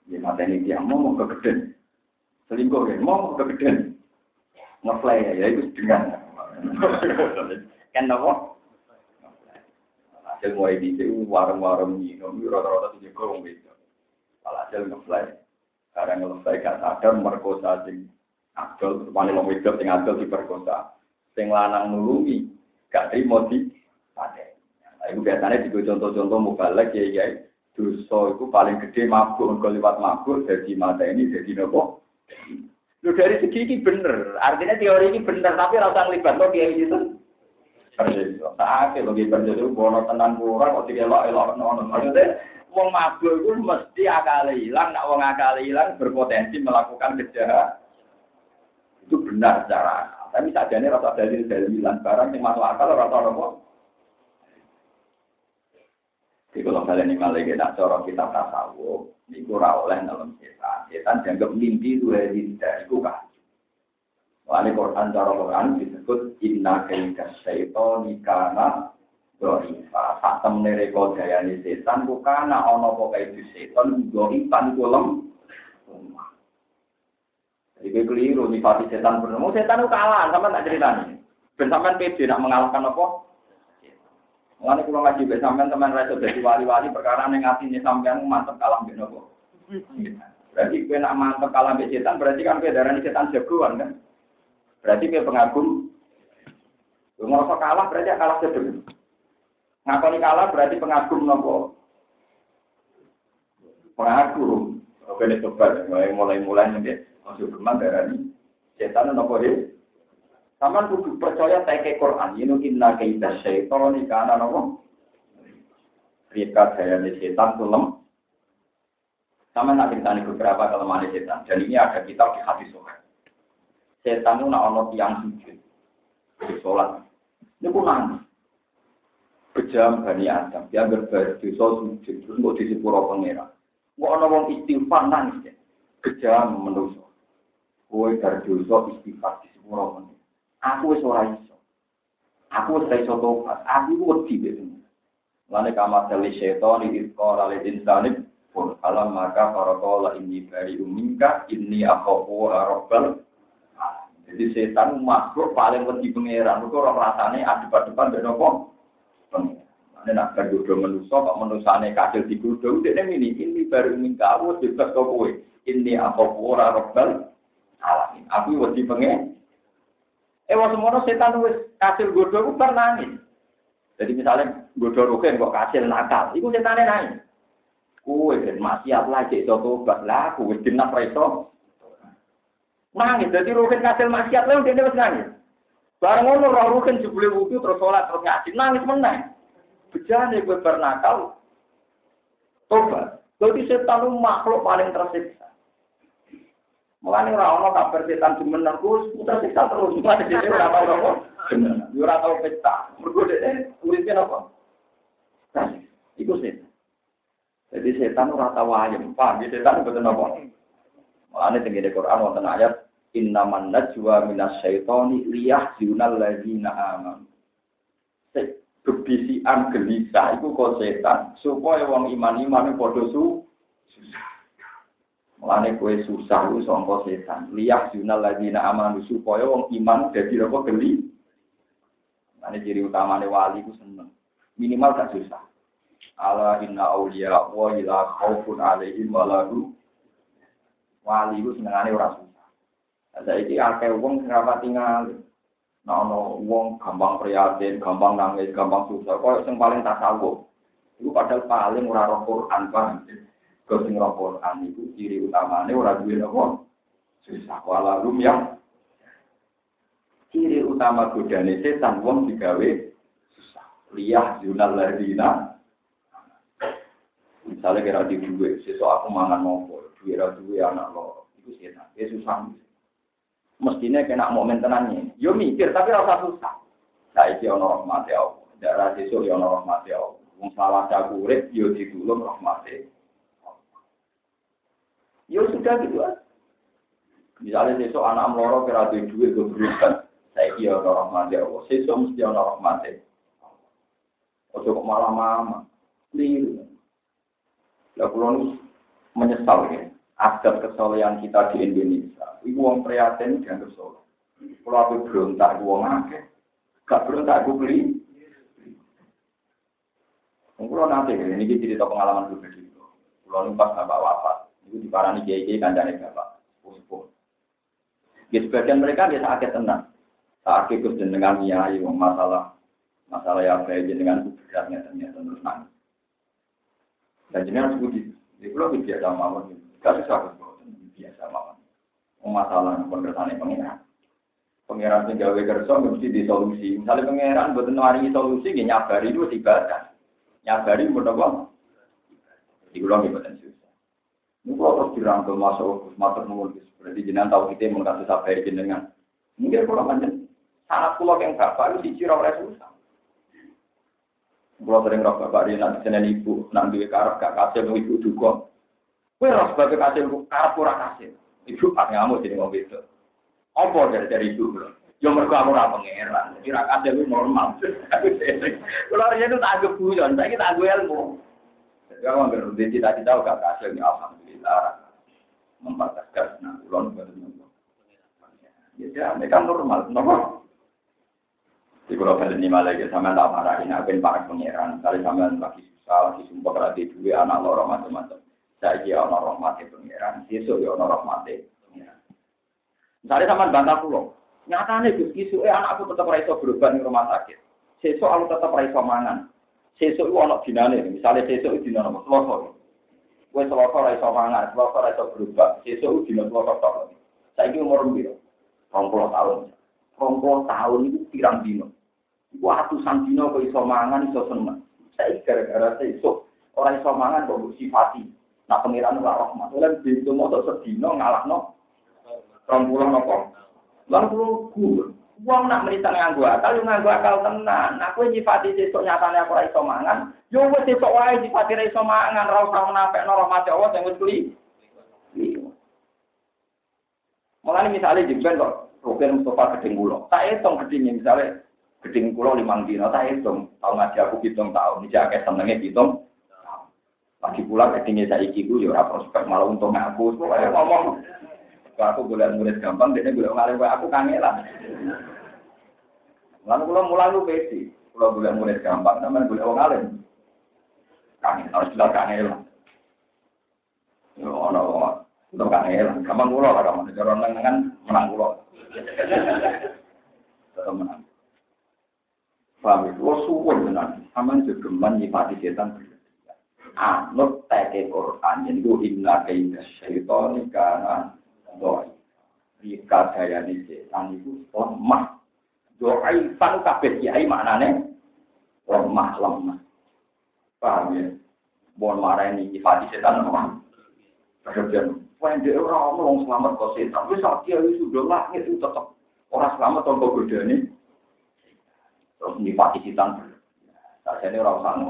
Ya mata ini dia mau mau kegeden. Selingkuh ya, mau kegeden. Ngefly ya, itu dengan. Kan apa? hasil mulai di itu warung-warung minum, rata-rata tujuh gorong beda. Hasil ngefly, karena ngefly gak sadar merkosa sing adol, paling mau hidup sing adol diperkosa. Sing lanang nulungi, gak terima di pada. Nah, itu biasanya juga contoh-contoh mubalek ya ya. Dosa itu paling gede mabuk, kalau lewat mabuk, jadi mata ini jadi nopo. Lu dari segi ini bener, artinya teori ini bener, tapi rasa ngelibat lo dia itu kerja. Saat itu lagi kerja itu bono tenan kurang kok dikelok elok nono. Maksudnya itu mesti akal hilang, nak wong akal hilang berpotensi melakukan kejahatan. Itu benar secara akal. Tapi saja ini rasa dalil dalilan barang yang masuk akal rasa apa? Jadi kalau kalian ini malah kita corong kita tasawuf, ini kurang oleh dalam setan. Setan dianggap mimpi itu dari itu kan. Wali Quran cara Quran disebut inna kaita syaiton ikana dorifa. Sak temne reko dayane setan bukana ana apa kae setan dorifan kulem. Jadi gue keliru nih pasti setan bener. Mau setan itu kalah sama tak ceritanya. Ben sampean pede nak mengalahkan apa? Mulane kula ngaji mbek sampean teman ra iso dadi wali-wali perkara ning atine sampean mantep kalah mbek nopo. Berarti kowe nak mantep kalah mbek setan berarti kan kowe darani setan jagoan kan? Berarti kowe pengagum. Kowe ngerasa kalah berarti kalah sedeng. Ngakoni kalah berarti pengagum nopo? Pengagum. Oke, ini coba mulai-mulai nih, masuk berman darani setan nopo he? Sama kudu percaya teke Quran. Ini inna kaita syaitan ini karena nopo. Rika daya setan tuh lem. Sama nak ceritanya beberapa kelemahan setan. Dan ini ada kitab di hadis sohail. Setan itu nak ono tiang sujud. Di sholat. Ini pun nangis. Bejam Bani Adam. Dia berdosa sujud. Terus mau di sepuro pengira. Mau ono wong istighfar nangis. Bejam menuso. Kue dari dosa istighfar di sepuro pengira. Aku wis iso. Aku wis iso tobat. Aku wedi wis. Lane kamar tali setan iki ora le insani pun alam maka para kala ini bari umingka ini akhafu rabbal jadi setan makhluk paling wedi pangeran itu orang rasane adep-adepan mbek napa Ini nak bergodo manusia, kok manusane kasil digodo, dia ini, ini baru minta aku kok kowe. Ini apa ora alamin. Aku wedi pengen, Eh wong semono setan wis kasil godho ku bar nangis. Jadi misalnya godho rugen kok kasil nakal, iku setane nangis. Kuwe ben maksiat lagi iso tobat lah, kuwe dinak ra iso. Nangis, jadi rugen kasil maksiat lha dene wis nangis. Bareng ngono roh rugen jebule wudu terus salat terus ngaji, nangis meneh. Bejane kowe bar nakal. Tobat. Jadi setan makhluk paling tersiksa. Mulane ora ana kabar setan jemenan ku putar siksa terus. Mulane dhewe ora tau apa. Yo ora tau pesta. Mergo dhewe uripe apa? Iku setan. Jadi setan ora tau ayem. Paham ya setan betul apa? Mulane tengene Quran wonten ayat innaman najwa minas syaitani liyahzunal ladzina amanu. Kebisian gelisah iku kok setan supaya wong iman-iman padha su susah. Mulane kue susah lu sangka setan. Liyah junal ladina amanu supaya wong iman dadi apa geli. Mulane ciri utamane wali ku seneng. Minimal gak susah. Ala inna auliya wa ila khaufun alaihim wa lahu wali ku senengane ora susah. Saiki akeh wong sing ora tinggal. Nah, ono wong gampang prihatin, gampang nangis, gampang susah. Kok sing paling tasawuf. Iku padahal paling ora roh Quran paham. Kau sing itu ciri utamanya orang duwe napa? Susah wala rum yang ciri utama godane setan wong digawe susah. Liyah junal ladina. Misalnya kira di duwe, sesuk aku mangan nopo, duwe ra duwe anak lo, itu setan. Ya susah. Mestinya kena momen tenangnya. Yo mikir tapi rasa susah. Nah, iki ana rahmat ya Allah. Darah sesuk ya ana rahmat Allah. Wong salah aku urip yo ditulung rahmate. Ya sudah gitu kan. Misalnya besok anak meloro kira duit duit gue berubah. Saya kira orang mati Allah. Besok mesti orang mati. Ojo kok malah mama. Liru. Ya kulon menyesal ya. Adat kesolehan kita di Indonesia. Ibu wong prihatin dan kesoleh. Kalau aku berontak, aku wong akeh. Gak berontak, aku beli. Kalau nanti, ini cerita pengalaman pribadi. Kalau pas bapak wafat, itu di parani kiai kiai kancane bapak sepuh Ya sebagian mereka biasa sakit tenang. Saat ikut jenengan nyai masalah masalah yang baik jenengan itu beratnya ternyata terus nangis. Dan jenengan sebut di pulau biasa mawon, gak susah biasa mawon. Masalah pengertian pengiran. Pengiran sing gawe kerja mesti disolusi. Misalnya pengiran buat nawarin solusi, ya nyabari itu ibadah. Nyabari buat apa? Di pulau ibadah ini kalau terus dirangkul masuk matur nuwun berarti jenengan tahu kita mau kasih sampai jenengan. Mungkin kalau macam sangat pulau yang bapak itu sih oleh susah. Kalau sering roh bapak dia nanti senen ibu nanti duwe karep gak kasih mau ibu duga. Kue roh kasih karep kurang kasih. Ibu pak ngamuk jadi mau itu. Apa dari dari ibu bro? Yo mergo aku ora pangeran. Kira kasih itu normal. *laughs* Dia itu tak anggap bujon, saya kita anggap ilmu. Jadi kalau nggak cita-cita gak kasih, ya alhamdulillah membataskan nah ulon baru Ya, ini kan normal, normal. Di kalau balik ini malah ya sama tak marah ini aku para pangeran. Kali sama lagi susah, lagi sumpah berarti dua anak loro macam-macam. Saya kira orang rahmati pangeran, besok ya orang rahmati. Misalnya sama bantah pulau, nyatanya Gus isu eh anakku tetap raiso berubah di rumah sakit. Sesok aku tetap raiso mangan. sesuk iku ana dinane, misale sesuk dina nomor Selasa. Wes Selasa ora iso mangan, Selasa ora iso berubah, sesuk dina Selasa tok. Saiki umur piro? 20 tahun. 20 tahun iku pirang dino? Iku atusan dino kok iso mangan iso seneng. Saiki gara-gara sesuk ora iso mangan kok sifati. Nah pengiran ora rahmat. lan dihitung mau sedina ngalahno. 20 napa? Lalu kuwi Wong nak menita nganggo akal, yo nganggo akal tenan. Kowe nyifati sesuk nyatane aku ora iso mangan, yo wis sesuk wae nyifati ora iso mangan, ora usah menapekno rahmat Allah sing wis kuli. Mulane misalnya jemben kok Rukin Mustafa gedeng kula. Tak hitung gedenge misalnya gedeng kula limang dino, tak hitung. Tahu ngaji aku hitung tahun, iki akeh senenge hitung. Lagi pula gedenge saiki ku yo ora prospek malah untung aku. Ngomong aku boleh murid gampang, dia boleh ngalim aku kangelan. Lalu kalau mulai lu besi, kalau boleh murid gampang, namanya boleh orang ngalim. Kangen, harus jelas kangelan. Yo, ono, untuk kangelan. Gampang kulo lah, kamu cara nengan menang kulo. Tetap menang. Paham itu, lo suwun menang. Aman juga menyifati setan Anut teke Quran, yang itu inna kaidah syaitoni kana doi. Jika daya ini setan itu lemah. Doi panu kabeh kiai maknane lemah lemah. Paham ya? Mohon marah ini sifat setan lemah. Kemudian, when dia orang ngomong selamat kok setan, wis dia sudah langit itu tetap orang selamat tanpa beda ini. Terus nyifati setan. Saya ini orang sana.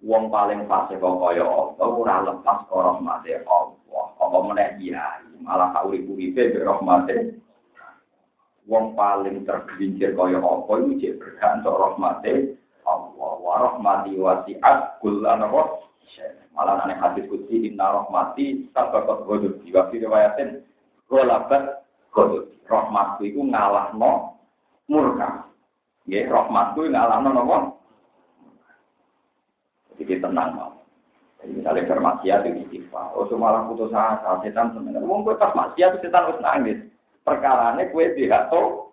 Wong paling fase kok kaya apa ora lepas karo rahmate Allah. Apa meneh kiai malah tak urip-uripe be rahmate. Wong paling tergelincir kaya apa iku cek berkah untuk rahmate Allah. Wa rahmati wasi'at kullan Malah nane hadis kutsi inna rahmati sabaqat ghadab. Wa fi riwayatin ghalabat ghadab. Rahmatku iku ngalahno murka. Nggih, rahmatku ngalahno napa? Jadi tenang mau. Jadi misalnya bermaksiat itu istighfar. Oh malah putus asa, setan sebenarnya. Wong kowe pas maksiat setan harus nangis. Perkarane kowe tidak tahu.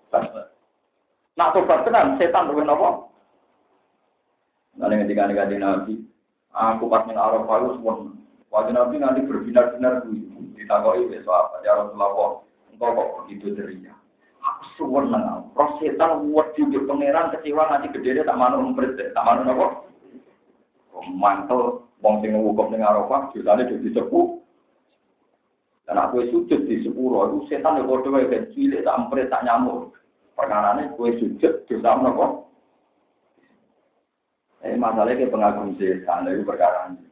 Nak tobat tenan setan luwih napa? Nanti ketika ada Nabi, aku pas ning Arafah itu semua. Wajah Nabi nanti berbinar-binar ditakoi besok apa? Ya Rasulullah, engkau kok begitu ceria? Aku suwon nang, roh setan buat juga pangeran kecewa nanti gede tak mau umpret, tak mau nopo mantel wong sing wukuf ning Arafah dosane dadi sepuh. Dan aku sujud di sepuro itu setan yo padha wae ben cilik tak ampre tak nyamuk. Perkarane kowe sujud dosa menapa? Eh masalahnya ke pengagum setan itu perkara ini.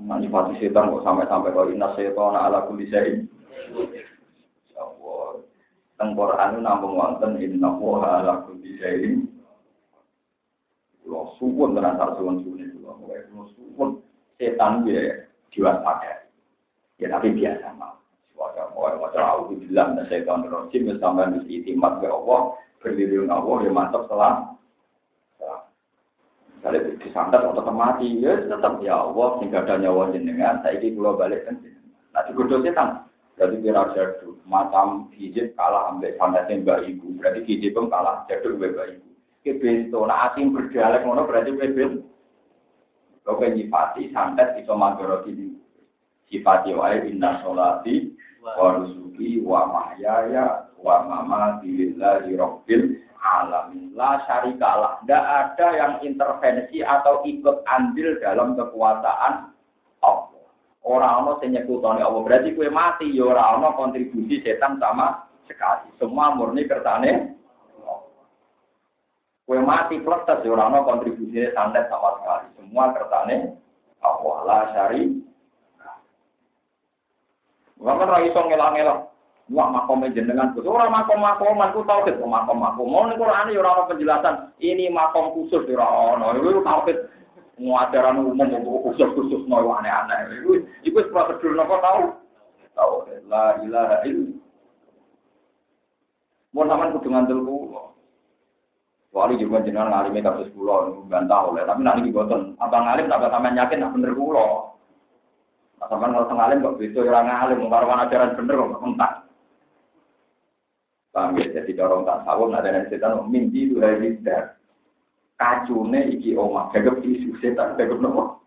Manipulasi setan kok sampai-sampai kok inna setan ala kulli syai. Allah. Teng Quran namung wonten inna ala kulli syai. Lo suwun tenan tak suwun-suwun meskipun setan dia diwaspadai. Ya tapi biasa mah. Wajah mau wajah aku bilang dan setan rojim ya sampai mesti itimat ke Allah berdiri Allah ya mantap setelah Misalnya disantet atau mati, ya tetap ya Allah, sehingga ada nyawa jenengan, saya ini pulau balik kan Nah, digodoh setan. Berarti kira jadu, macam hijab kalah ambil santetnya mbak ibu. Berarti hijab kalah jadu mbak ibu. Kebesto, nah asing berdialek ngono berarti kebesto. Kau nyifati santet iso magoroti sifati wae inna sholati wa rusuki wa mahyaya wa mamati lillahi rabbil alamin. La syarika lah. Tidak ada yang intervensi atau ikut andil dalam kekuasaan Allah. Orang ono sing nyekutoni Allah berarti kue mati ya ora ono kontribusi setan sama sekali. Semua murni kertane Kue mati pletes ya orang kontribusinya santet sama sekali. Semua kertane Allah la syari. Bapak ra iso ngelang-elang. Wah makom jenengan khusus. Orang makom makoman ku tau gitu makom makom. Mau nih Quran ya orang penjelasan. Ini makom khusus ya orang. Itu tau gitu. Ajaran umum khusus khusus mau aneh-aneh. Itu itu prosedur nopo tahu. Tahu. La ilaha illallah. Mau sampean kudu ngandel Kecuali juga jenengan ngalimi kasus kula bantah oleh, tapi nanti boten. Abang ngalim tak sampean yakin nak bener kula. Nah, sampean kalau ngalim kok bisa orang ngalim, mengkaruan ajaran bener kok entak. Paham ya, jadi dorong tak sawung ada yang setan mimpi itu hari tidak. Kacune iki omah, gagap isu setan, gagap nopo.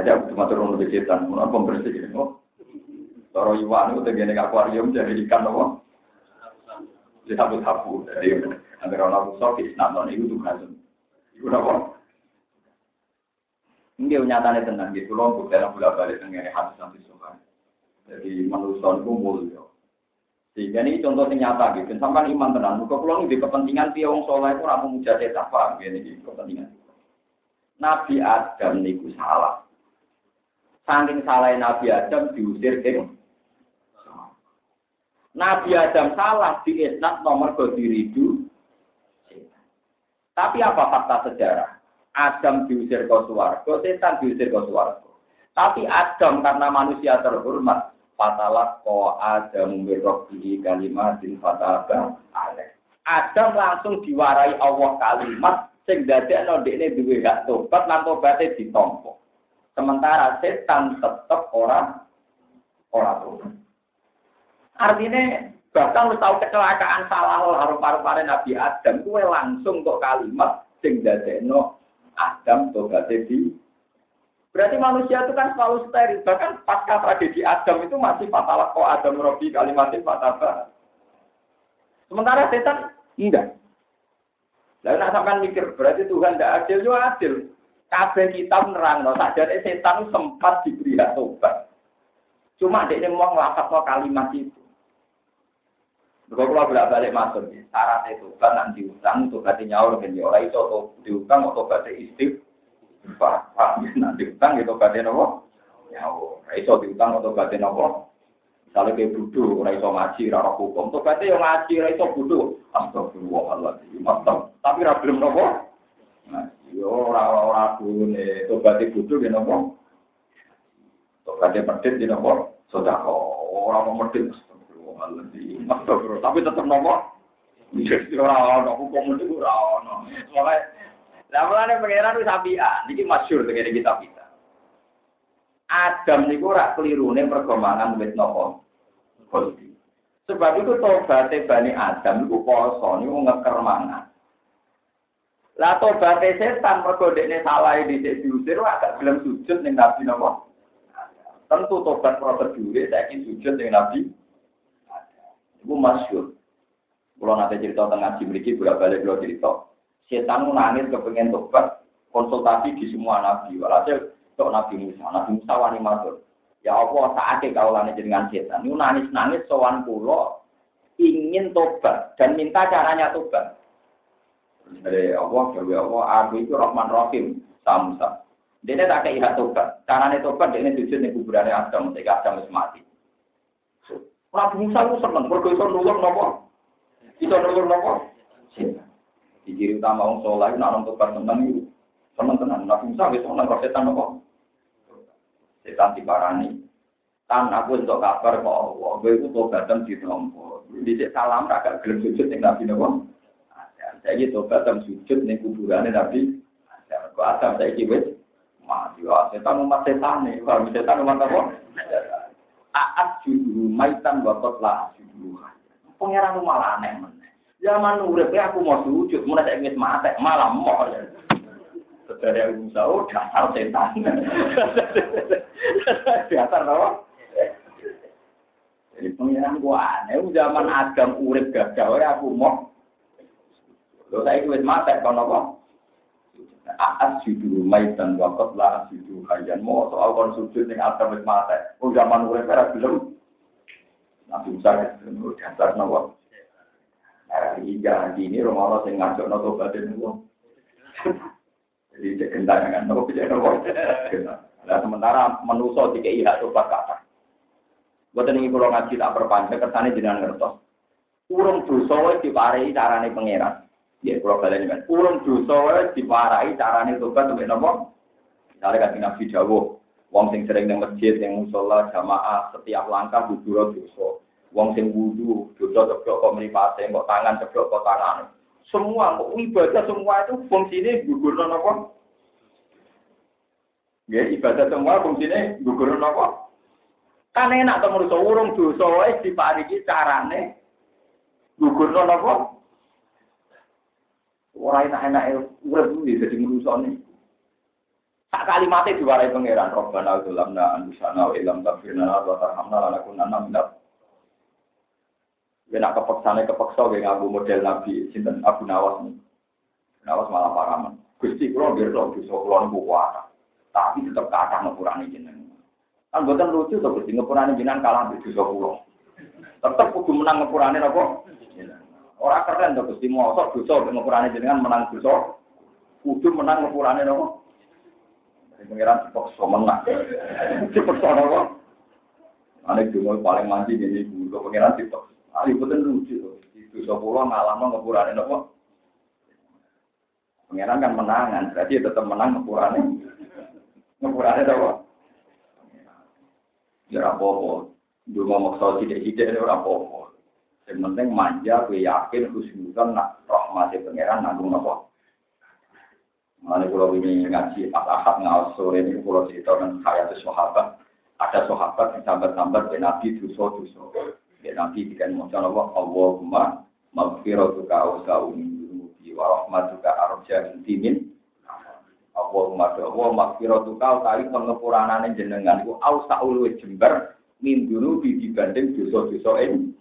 Ada aku cuma turun lebih setan, mau apa bersih oh. Toro iwan itu tegene akuarium jadi ikan nopo disapu-sapu dari antara orang sokis namun itu tuh kan itu apa? Ini nyatanya tenang gitu loh untuk dalam balik dengan hati sampai suka jadi manusia itu mulia. Sehingga ini contoh yang nyata gitu. Sampai iman tenang. Buka pulang di kepentingan tiang soleh itu ramu mujadah apa gini kepentingan. Nabi Adam niku salah. Saking salah Nabi Adam diusir ke Nabi Adam salah di isnat nomor diridu. Tapi apa fakta sejarah? Adam diusir ke suarga, setan diusir ke suarga. Tapi Adam karena manusia terhormat, fatalah ko Adam birrobihi kalimatin fataba alaih. Adam langsung diwarai Allah kalimat sing dadekno dekne duwe hak tobat lan tobaté ditampa. Sementara setan tetep ora ora tobat. Artinya bahkan lu tahu kecelakaan salah harus paru-paru Nabi Adam, kue langsung kok kalimat sing dadekno Adam tobaté di Berarti manusia itu kan selalu steril. Bahkan pasca tragedi Adam itu masih fatalah kok Adam Robi kalimatin fataba. Sementara setan enggak. Lalu nak sampai mikir, berarti Tuhan tidak adil, yo adil. Kabeh kita menerang, no. jadi setan sempat diberi tobat. Cuma dia mau ngelakap kalimat itu. Kalau kalau bolak balik masuk, syarat itu kan nanti utang, untuk hati nyawa lebih nyawa itu atau diutang atau hati istif, pak, nanti utang itu hati nopo, nyawa, itu diutang atau hati nopo, misalnya kayak budu, orang itu ngaji, rara hukum, hati yang ngaji, orang itu budu, astagfirullahaladzim, mantap, tapi rara belum nopo, yo rara rara dulu nih, itu hati budu di nopo, hati pedit di nopo, kok, orang mau medit, tapi tetap nopo. Ora ono hukum itu ora ono. Mulai lah mulane pangeran wis apian, iki masyhur dengan kita kita. Adam niku ora kelirune perkembangan wit nopo. Sebab itu tobaté Bani Adam niku poso niku ngeker mangan. Lah tobaté setan mergo dekne salah dhisik diusir agak gelem sujud ning Nabi nopo. Tentu tobat prosedure saiki sujud ning Nabi masyur. Kalau nanti cerita tengah ngaji memiliki bolak balik kalau cerita. Setan nangis kepengen tobat, konsultasi di semua nabi. Walhasil tok nabi Musa, nabi Musa wani matur. Ya Allah saatnya kau lani dengan setan. Ini nangis nangis sowan kulo ingin tobat dan minta caranya tobat. Dari Allah, dari Allah, aku itu Rahman Rahim, Musa. Dia tak kayak tobat. Caranya tobat, dia ini sujud di kuburannya Adam, ketika Adam mati. Nabi Musa itu seneng, mergo iso nulung nopo? Iso nulung nopo? Di ciri utama wong saleh nek nang tobat tenan iku seneng tenan. Nabi Musa wis seneng kok setan nopo? Setan diparani. Tan aku untuk kabar kok Allah, kowe iku tobatan ditampa. Dhisik salam ra gak gelem sujud ning Nabi nopo? Saya tobat dan sujud ning kuburane Nabi. Kok Adam saiki wis mati. Setan umat setan nih, kalau setan umat apa? Aat judul maitan bakot lah judul. Pangeran malah aneh men. Zaman urip aku mau sujud, mulai saya ingin mati, malah mau. Saudara Abu Musa, oh dasar setan. *laughs* dasar apa? Jadi pangeran gua aneh, zaman Adam urip gagal, aku mau. Lo saya ingin mati, kalau apa? Aas judu maitan wakot lah judu kajian mau soal kon sujud yang ada wis mate. Oh zaman urip era belum. Nabi Musa itu dasar nawa. Hari jangan ini Romawi sing ngajak nopo badan itu. Jadi cek kan nopo cek nopo. Nah sementara manusia tiga iya tobat kata. Buat ini kalau ngaji tak perpanjang kesannya jenengan ngertos. Urung dosa wis diparai carane pangeran. Ya, kalau kalian kan, urung dosa diwarai carane tobat sampai nopo. Misalnya kan Nabi Dawo, wong sing sering nang masjid, yang musola, jamaah, setiap langkah bubur dosa. Wong sing wudu, dosa ceblok kok mripate, kok tangan ceblok kok tangan. Semua kok ibadah semua itu fungsinya gugurno napa? Ya ibadah semua fungsinya gugurno napa? Kan enak to manusa urung dosa wae dipariki carane gugurno napa? Ora enak-enak urip iki dadi manusa nih. Tak kalimatnya diwarai pangeran Robbana ulamna anusana wa ilam tafirna wa tarhamna lanakunanna minat Ya nak kepeksane kepeksa ge ngaku model Nabi sinten Abu Nawas nih. Nawas malah paraman. Gusti kula nggih kula dosa kula niku kuat. Tapi tetep kathah ngepurane jenengan. Kan lucu to Gusti ngepurane jenengan kalah mbek dosa kula. Tetep kudu menang ngepurane napa? Ora keren to Gusti mosok dosa ngepurane jenengan menang dosa. Kudu menang ngepurane napa? Pengiran dipaksa menang. Dipaksa napa? Ane dungo paling mandi ini dulu pengiran dipaksa. Ali betul lucu loh. Itu sepuluh malam ngepurane nopo. Pengiran kan menangan, berarti tetap menang ngepurane. Ngepurane nopo. Ya apa-apa. Dua maksa tidak-tidak ini apa-apa. Yang penting manja, gue yakin, khusnudan, nak rahmati pengiran nanggung nopo. Mana kalau ini ngaji pas ahad ngawas sore ini kalau cerita kan saya itu sahabat. Ada sahabat yang sambat-sambat dan nabi duso-duso. Ya nanti jika maca Allah Allahumma maghfiratuka awsa'u min dunubi wa rahmatuka arja min timin. Allahumma Allah maghfiratuka utawi pengepuranane jenengan iku awsa'u luwih jember min dunubi dibanding dosa-dosa ini.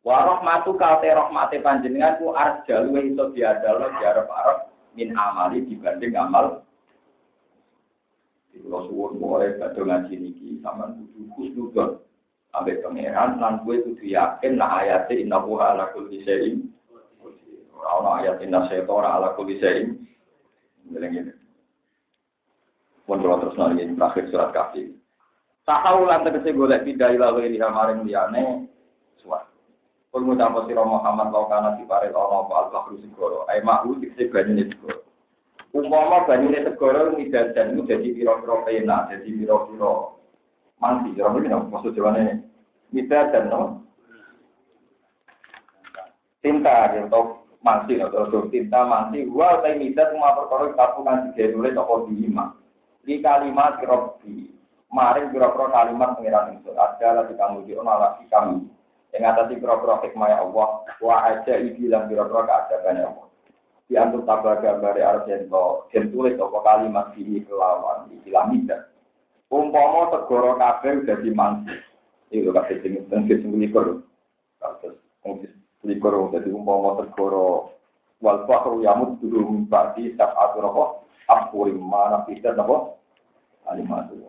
Wa rahmatuka te rahmate panjenengan ku arja luwih iso diadalo diarep-arep min amali dibanding amal. Kalau suwun mulai badhe ngaji niki sampean kudu khusnudon Ambek pangeran lan gue kudu yakin nah ayat inna huwa ala kulli syai'in. Ora ana ayat inna syaitana ala kulli syai'in. Ngene. Pun kalau terus nang ini terakhir surat kafir tahu lan tegese golek pindah ila wa ila maring liyane suat Kul mutapa sira Muhammad laukana diparel ana apa al-bahru segoro ai mahu dikse banyune segoro umpama banyune segoro midadan itu jadi pira-pira pena jadi pira-pira mandi. Orang ini maksud jawabannya kita dan no tinta atau mandi atau tinta mandi. Gua tapi mita cuma perkara kapu kan tiga nulis atau lima. Di kalimat robi. Maring kira-kira kalimat pengiran itu ada lagi kamu di lagi kami. Yang atas kira-kira hikmah Allah. Wah aja dalam kira-kira keadaban Allah. Di antuk tabah gambar Argento, dan tulis apa kalimat di kelawan, di kilamida. Umpama segoro kabeh dadi mangsi. Iku kabeh sing mungkin sing likur. Kados mungkin likur dadi umpama segoro wal fakru yamut dulu badi sab'atu apa apuri mana kita napa alimatu.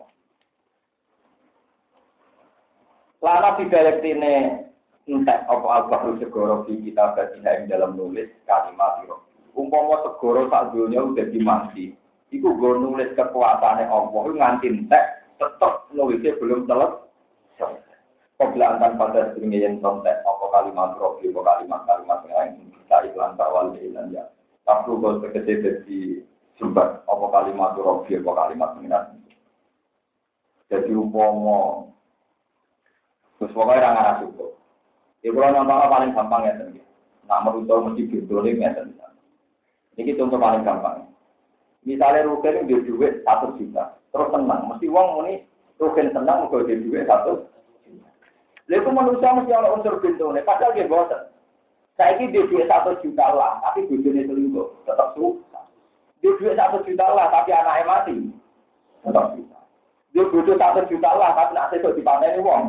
Lana tidak tine entek apa al-bahru segoro di kita batina ing dalam nulis kalimat itu. Umpama segoro sak dunia udah dimansi, Iku gue nulis kekuasaannya Allah, nganti entek, tetap nulisnya belum selesai. Ke belakang pada seringnya yang kontek, apa kalimat rofi, apa kalimat-kalimat yang lain, kita iklan bawal dan ya. Tapi gue sekecil jadi sumber, apa kalimat rofi, apa kalimat minat. Jadi umpama, terus pokoknya orang arah cukup. Ya kalau nonton paling gampang ya, nak meruntuh mesti bintuling ya, ini contoh paling gampang. Misalnya Rugen itu duit satu juta, terus tenang. Mesti uang ini Rugen tenang, mau dia duit satu. Lalu manusia mesti ada unsur pintu nih, padahal dia bosan. Saya ini dia duit satu juta lah, tapi bujurnya selingkuh, tetap susah. Dia duit satu juta lah, tapi anaknya mati, tetap susah. Dia butuh satu juta lah, tapi nanti itu dipanen uang.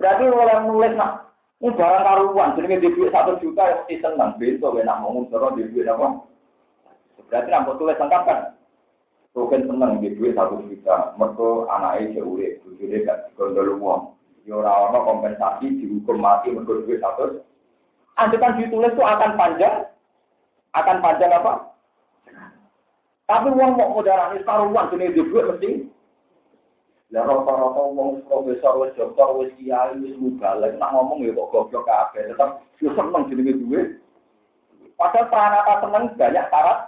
Berarti orang nulis nak ini barang karuan, jadi dia duit satu juta yang mesti senang. Besok, enak mau ngusur, dia duit apa? Berarti nampak tulis lengkap kan? Rukin seneng di duit satu juta, mereka anaknya deh, tujuh gak digondol uang. Ya orang kompensasi dihukum mati mereka duit satu. Anda kan ditulis itu akan panjang, akan panjang apa? Tapi uang mau ini uang jenis di duit mesti. Lah rata-rata wong profesor wis dokter wis kiai wis mubalek nak ngomong ya kok goblok kabeh tetep yo seneng jenenge duit. Padahal pranata seneng banyak syarat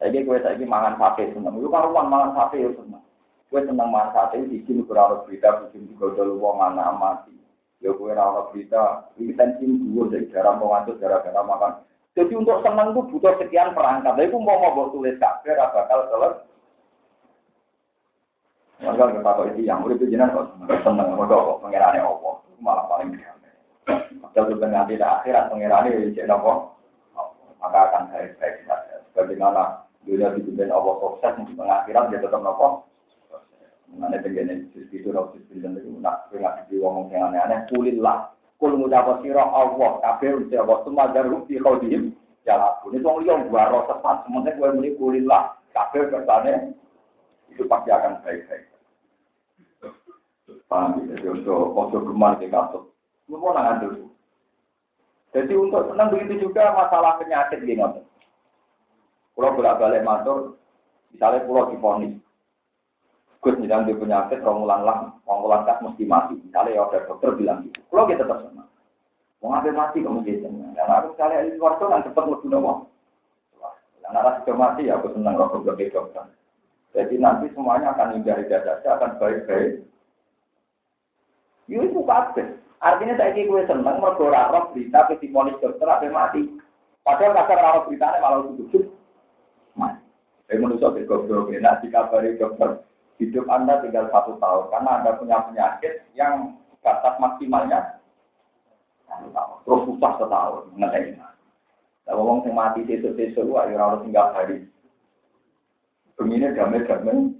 Saiki kowe saiki mangan sate seneng. Lu karuan mangan sate yo seneng. Gue seneng manfaat itu di kurang berita, bikin dulu wong anak mati. Ya gue rawat berita, ini tensi dua dari jarang pengantuk gara-gara makan. Jadi untuk seneng itu butuh sekian perangkat. Tapi mau mau tulis kafe, bakal selesai. Maka kita tahu itu yang udah jenengan kok seneng, mau kok pengirane opo, malah paling damai. Padahal sebenarnya tidak akhirat pengirane ya jadi opo, maka akan baik-baik saja. Sebagaimana dunia dipimpin Allah sukses di pengakhirat dia tetap nopo. Mengenai begini, itu roh dan itu nak di ngomong yang aneh-aneh. Kulillah, kul mudapa siro Allah, kabel usia Allah, semua jarum di kau diem. Jalan pun itu orang liang roh tepat. Sementara gue muni kulillah, kabel kesannya itu pasti akan baik-baik. Paham ya? Jadi untuk ojo gemar di kasut. Mau nangan dulu. Jadi untuk senang begitu juga masalah penyakit gini. Kalau bolak-balik matur, misalnya pulau difonis. Gus misalnya di penyakit, romulan lah, romulan kas mesti mati. Misalnya ya ada dokter bilang gitu. Kalau kita tetap senang. Mau ngambil mati kamu gitu. Karena aku misalnya di luar kan cepat mau mau. Karena sudah mati ya aku senang kalau dokter. Jadi nanti semuanya akan indah indah saja, akan baik-baik. Yo itu kabeh. Artinya saya ini gue seneng mergo roh berita ke polis dokter apa mati. Padahal kasar roh beritanya malah tutup. Mati. Saya manusia ke goblok enak dikabari dokter hidup Anda tinggal satu tahun karena Anda punya penyakit yang batas maksimalnya terus susah setahun ngeteh. Kalau ngomong yang mati sesuk-sesuk, wah ya harus tinggal hari. Begini damai-damai.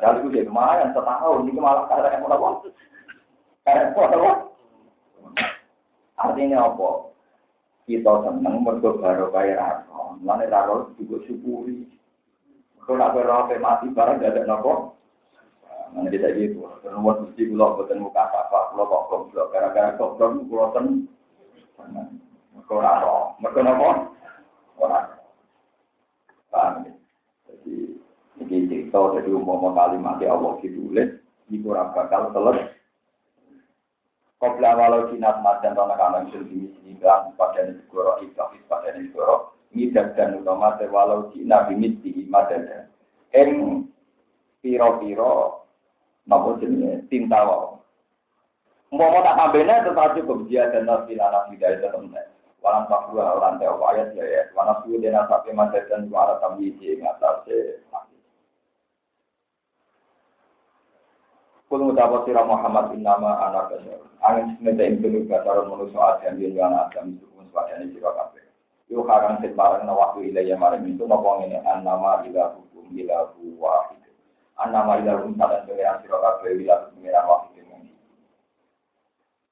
Padahal itu dia lumayan setahun, ini malah karena yang mau Artinya apa? Kita seneng mergo baru rasa. Mana rasa juga syukuri. Kalau nak berapa mati barang gak ada nopo. Mana kita gitu. Nomor mesti pulau buatan muka apa, pulau kok goblok. Gara-gara goblok pulau ten. Mergo rasa. Mergo nopo. Orang. Paham ya? Jadi ini cerita jadi umum kalimat Allah ditulis. Iku bakal selesai. Kopla walau jinat madan tanah kanan sendiri bilang pada negoro ikhlas pada negoro ini dan utama walau jina bimit di madan eng piro piro nopo jenis tinta wau mau tak tambahnya tetap cukup dia dan nasi lana tidak itu temen walang pakua walang teo ayat ya ya walang suhu dena sapi madan dan walang tambi di ngatasé Kul mutawa sira Muhammad innama anak basyar. Angin semeta ing dulu basaron manusa adam yen anak adam pun sepadane sira kabeh. Yo karang sing bareng waktu ilaya maring itu napa ngene annama ila hukum ila wahid. Annama ila hukum sadan pengiran sira kabeh ila pengiran wahid ini.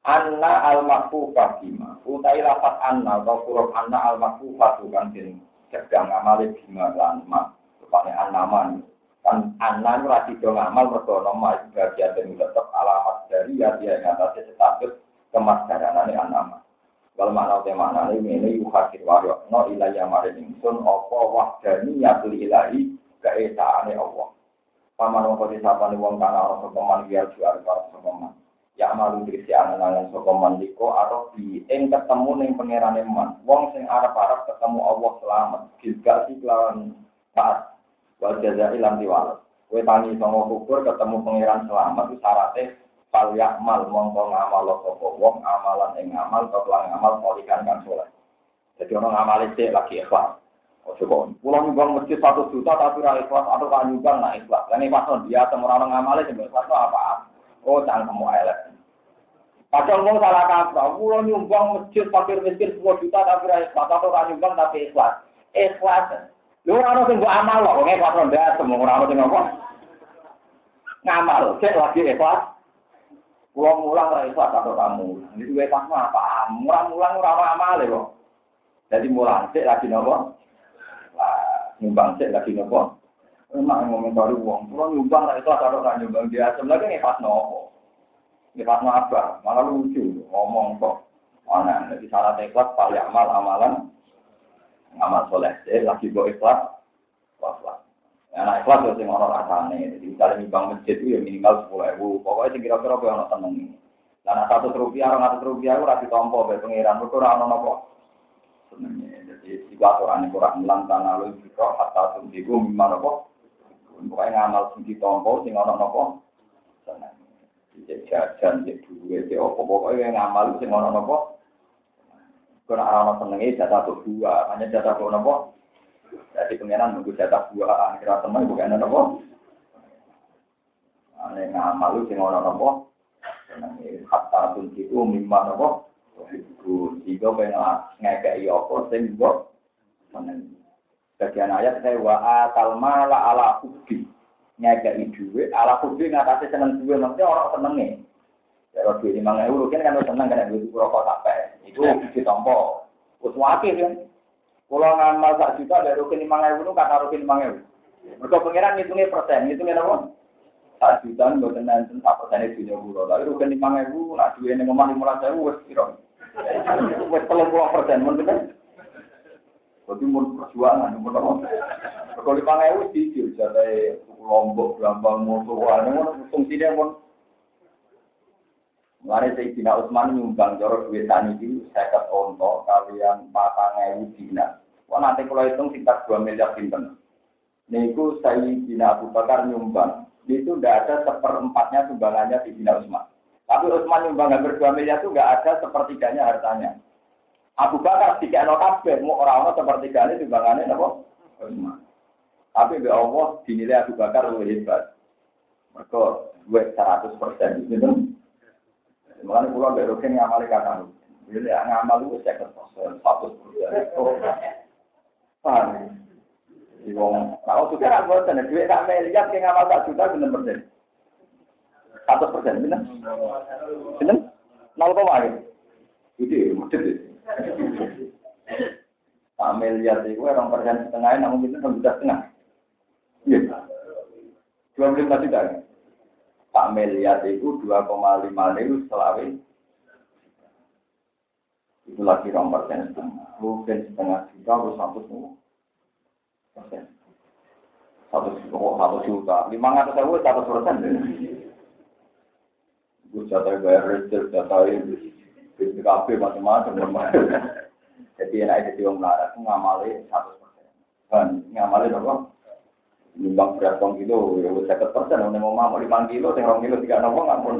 Anna al makfufah bima. Utai lafat anna atau huruf anna al makfufah bukan den cegah ngamale bima lan ma. Rupane annama kan anak ora do ngamal mergo ana bagian dan tetep alamat dari ya dia yang atas status kemasdaranane anak Wal makna te ini ini yuhakir wario no ilayah maring ingsun apa wahdani yatul ilahi keesaane Allah. Paman wong disapane wong kana ana sapa man ya jual para sapa man. Ya malu dirisi anan-anan sapa man liko di ing ketemu ning pangerane man. Wong sing arep-arep ketemu Allah selamat. Gilgal sih kelawan taat wal jazai lan diwales. Kowe tangi songo kubur ketemu pangeran selamat itu syaratnya fal yakmal mongko ngamal sapa wong amalan ing amal atau lan amal solikan kan soleh. Jadi orang ngamal itu lagi ikhlas. Oh coba, pulang nyumbang masjid satu juta tapi ra ikhlas atau kan nyumbang ikhlas. Lan ikhlas dia temu orang ngamal itu ikhlas apa? Oh jangan kamu elek. Kadang mau salah kaprah, pulang nyumbang masjid fakir miskin 10 juta tapi ra ikhlas atau kan nyumbang tapi ikhlas. Ikhlas Lu ora ono sing mbok amal kok, pas ronda semua ora ono sing apa. Ngamal, cek lagi ikhlas. Kulo mulang ora ikhlas atau kamu. Duwe pas apa? Mulang-mulang ora ono amal kok. Jadi mulang cek lagi nopo? Nyumbang cek lagi nopo? Ngomong baru uang, pulau nyumbang lah itu atau kan nyumbang dia sebenarnya ngepas nopo, ngepas apa? Malah lucu ngomong kok, mana? Jadi salah teklat paling amal amalan ngamal soleh deh lagi buat ikhlas ikhlas lah ya nah ikhlas itu sih orang rasanya jadi misalnya nyumbang masjid itu ya minimal sepuluh ribu. Pokoknya sih kira-kira kayak orang seneng ini. Nah satu rupiah orang satu rupiah ora rasi tompo pangeran pengiran. Ora ana napa senenge jadi itu aturan yang kurang melang tanah lu juga kata sendiri gue gimana kok pokoknya ngamal sing tompo sih orang orang kok seneng. Jajan, jajan, jajan, jajan, jajan, jajan, jajan, jajan, jajan, jajan, jajan, jajan, jajan, jajan, Kena ana senenge jatah berdua, hanya jatah kok napa? Jadi pengenan nunggu jatah dua, akhirnya teman bukan napa? Ane ngamal sing ana napa? Senenge hatta tunti ku mimma napa? Ibu, jika pengen ngekei apa sing seneng. Bagian ayat saya wa atal mala ala hubbi. Ngekei duwe ala hubbi ngatasi seneng duwe maksudnya orang senenge. Ya duwe 5000 kan kan seneng kan duwe rokok sampai. Itu ditompo. Wis wakil kan. Kalau ngamal sak juta dari rukin lima ribu itu kata rukin lima ribu. Mereka pengiran ngitungnya persen, ngitungnya apa? Sak juta nggak tenang tenang sak persen itu punya pulau. Tapi rukin lima ribu, nak dua ini ngomong lima ratus ribu, wes kira. Wes telur puluh persen, mau tenang. Jadi mau perjuangan, mau apa? Kalau lima ribu sih, jadi lombok, lambang, motor, mau fungsinya mau Mulai Sayyidina Utsman nyumbang jorok duit tani saya onto kalian patang ewu dina. Wah nanti kalau hitung sekitar dua miliar pinten. Niku Sayyidina Abu Bakar nyumbang. Itu tidak ada seperempatnya sumbangannya Sayyidina Utsman. Tapi Utsman nyumbang hampir dua miliar itu nggak ada sepertiganya hartanya. Abu Bakar tiga no kabeh, mau orang-orang sepertiganya sumbangannya apa? Utsman. Tapi be Allah dinilai Abu Bakar lebih hebat. Mereka duit seratus persen gitu. Mulane kula mbek roken ngamali kata. Jadi ngamal itu saya kertas satu Paham? Di wong, kalau sudah aku bosan, duit tak miliar kayak ngamal tak juta bener persen. Satu persen, bener? Bener? Nol koma ya? Itu macet ya. Tak miliar itu orang persen setengah, namun itu enam juta setengah. Iya. Dua miliar juta. Pak miliar itu 2,5 itu selawi. Itu lagi rom persen setengah. Mungkin setengah juta atau satu persen. Satu satu juta. Lima ratus ribu satu persen. Gue jatah bayar register, jatah ini, BPKP macam-macam. Jadi enak jadi orang melarat, ngamali satu persen. Ngamali berapa? Nimbang berat kong kilo, ya wis seket persen, nih mau mau lima kilo, rong kilo tiga nopo nggak pun,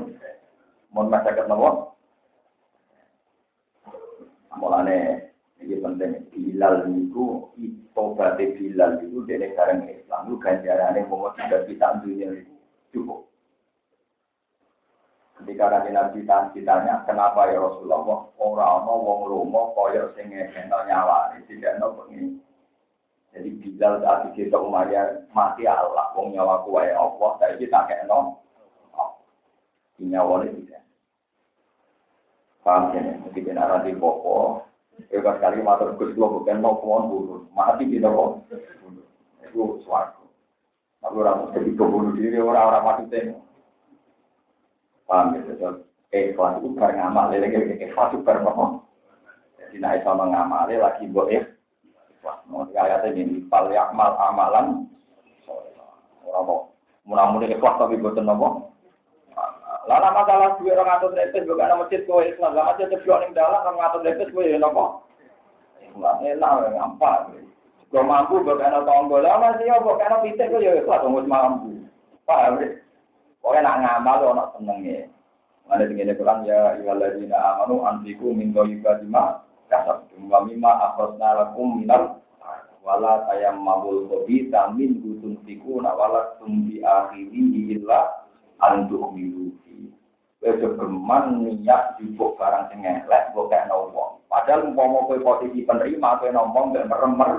mau mas seket nopo. Mulane ini penting, Bilal itu, tobat Bilal itu dari sekarang Islam itu ganjarannya mau tidak kita dunia cukup. Ketika nanti Nabi ditanya, kenapa ya Rasulullah, orang-orang wong lomo koyok sing ngekeno nyawa, tidak nopo ini. Jadi Bilal saat itu Umayyah mati Allah, wong nyawa kuwae Allah, saya kita kayak no, nyawa ini tidak. Paham ya, mesti kena nanti popo. Bebas sekali matur Gus lo bukan mau pohon bunuh, mati kita kok. Itu suatu. Tapi orang mesti bunuh diri orang-orang mati tengok. Paham ya, eh kelas itu bareng amal, lagi ikhlas itu bareng apa? Jadi naik sama ngamal, lagi buat eh Mau ayatnya ini, fal yakmal amalan. Orang mau munamuni ikhlas tapi buatan nopo. Lala masalah duit orang atur lepes bukan nama masjid kowe Islam. Lah masjid ceblok ning dalam orang atur lepes kowe. Enggak enak ngampar. Gak mampu bukan ana tonggo. Lah masih ya bukan ana pitik ya ikhlas mampu. Paham ya? Pokoknya nak ngamal ana senenge. Ada tinggal Quran ya iwaladina amanu antiku min ghaibati ma kasab wa mimma akhrajna lakum minal wala tayammamul khabitha min gutun tikuna wala tumbi akhiri illa antuk milufi Wes geman niat jupuk barang sing elek mbok kek wong. Padahal umpama kowe posisi penerima kowe ngomong mbek meremer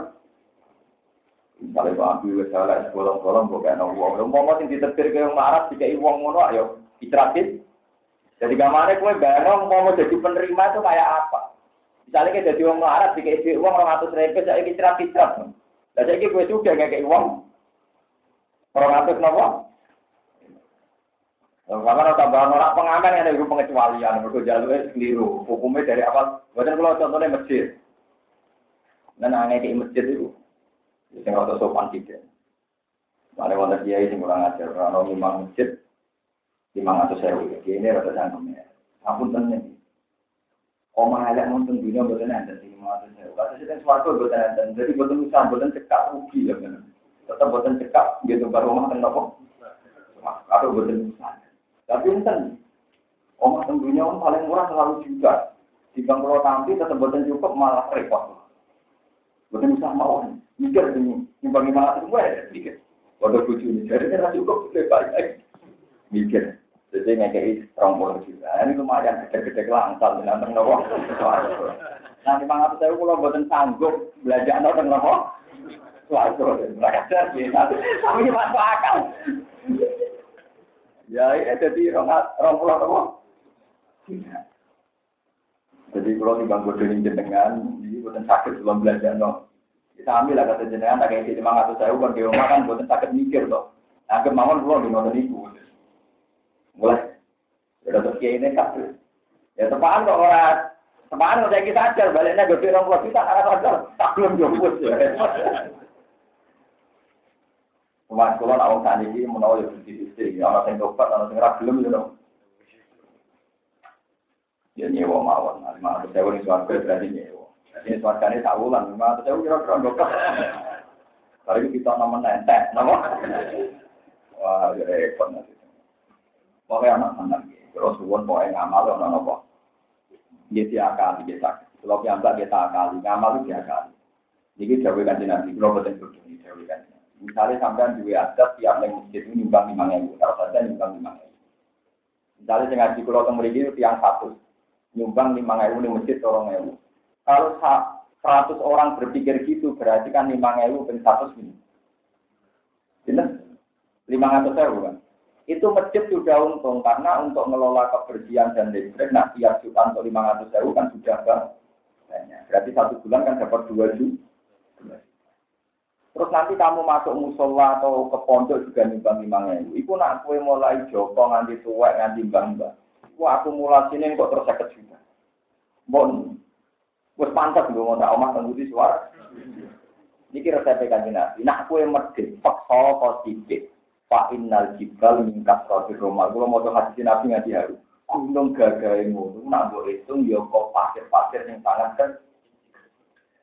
Misalnya Pak Abi wis salah bolong-bolong mbok kek wong. Umpama ditetir ke wong marah dikai wong ngono ayo itratit. Jadi gamane kowe bayang umpama jadi penerima itu kayak apa? Misalnya kita jadi uang melarat, jika isi uang orang atas ribu, saya ini cerah cerah. Dan saya ini gue juga nggak kayak uang. Orang atas nopo. Karena tambahan orang pengamen yang ada pengecualian, berikut jalurnya keliru. Hukumnya dari apa? Bukan kalau contohnya masjid. Dan aneh di masjid itu, yang nggak sopan tidak. Ada wonder kiai yang kurang ajar, kalau imam masjid, imam atau sewu, ini rata cangkemnya. Ampun tenang. Omah elek nonton dunia buatan enten sing mau ada saya. Kata suatu buatan. Jadi buatan usaha buatan cekak rugi ya kan. Tetap boten cekap, gitu baru rumah nopo. Atau boten Tapi enten, omah tentunya om paling murah selalu juta. Jika kalau tampil tetap boten cukup malah repot. Boten usah mau. Mikir ini, lima ratus gue ya, mikir. Waduh bucu ini, jadi kan cukup, balik Mikir. Jadi ngekei rong puluh juta. Ini lumayan gede-gede langsal dengan teng nopo. Nah, lima ratus saya kalau buatan sanggup belajar teng nopo. Suatu, mereka jadi tapi masuk akal. Ya, ini jadi rong rong puluh nopo. Jadi kalau di bangku dengan jenengan, ini buatan sakit belum belajar nopo. Kita ambil lah kata jenengan, ada yang lima ratus saya kan di rumah kan buatan sakit mikir loh. Nah, kemauan belum di nonton ibu mulai sudah terus ini kabel ya tepaan kok orang tepaan kok saya kita ajar baliknya gede orang tua kita karena ajar tak belum jemput ya Mas kula nak wong saniki menawa yo di istri, ana sing tobat, ana sing ra gelem yo. Ya nyewa mawon, lima ratus sewu ning suarga berarti nyewa. Jadi suargane tak ulang, lima ratus sewu kira-kira dokter. Kalau kita nama nentek, nama. Wah, ya repot nanti. Pokoknya anak anak kalau suwon pokoknya ngamal ono nopo. Nggih akal, dia tak. Kalau piambak kita akali, ngamal itu akal. Jadi cewek kan nabi, kalau betul betul ini cewek kan. Misalnya sampean dua adat tiap yang masjid itu nyumbang lima ribu, kalau saja nyumbang lima ribu. Misalnya dengan di kalau temerigi itu tiang satu, nyumbang lima ribu di masjid orang ribu. Kalau seratus orang berpikir gitu, berarti kan lima ribu dan satu ini. Jelas, lima ratus ribu kan itu masjid sudah untung karena untuk mengelola kebersihan dan listrik nah tiap juta untuk lima ratus ribu kan sudah banyak. Berarti satu bulan kan dapat dua juta. Terus nanti kamu masuk musola atau ke pondok juga nimbang lima ribu. Iku nak kue mulai joko nganti tua nganti bangga. Iku akumulasi ini kok terus seket juta. Bon, wes pantas gue mau tak omah tembudi suara. Ini kira saya pegang nabi. Nak kue medit, paksa positif Pak Innal Jibal mingkat di Roma. Kalau mau tuh hadis Nabi ngaji haru. Gunung gagai ngono, nak mbok hitung ya kok pasir-pasir yang sangat kan.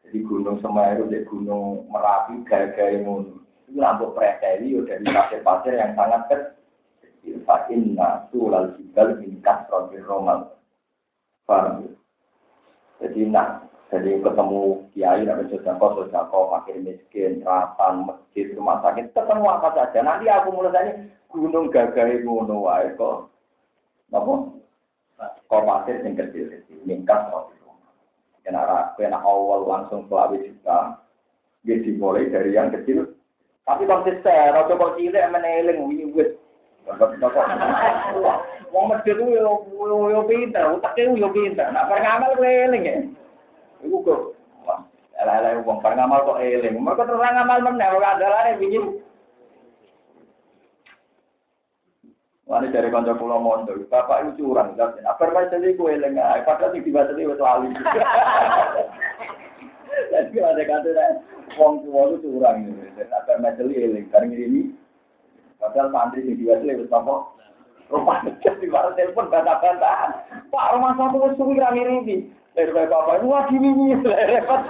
Jadi gunung Semeru, di gunung Merapi gagai ngono. Itu nak mbok preseli ya dari pasir-pasir yang sangat kan. Pak Inna Sulal Jibal mingkat di Roma. Paham ya? Jadi nak jadi ketemu kiai, kau sudah kau fakir miskin, ratan, masjid, rumah sakit, ketemu apa saja. Nanti aku mulai gunung gagal gunung wae kok. Napa? Kau pasir yang kecil-kecil, ningkat kok. Kena kena awal langsung selawi juta. Dia dimulai dari yang kecil. Tapi konsisten, rasa kok cilik meneling wiwit. Wong masjid itu yo pinter, utaknya yo pinter. Nak ngamal gue eling ya. Iku kok elek-elek wong bar ngamal kok eling. Mergo terus ngamal meneh ora andalane wingi. Wani dari kanca kula mondo, bapak itu curang, tapi apa bae tadi ku eling ae, padahal sing dibaca iki wis lali. Jadi ada kata wong tua itu curang apa macam eling, karena ini padahal santri sing dibaca wis apa? Rupanya *laughs* jadi baru telepon bantah-bantahan. Pak, rumah satu wis suwi ra ngiripi. Dari bapak, wah gini nih, *laughs* repot.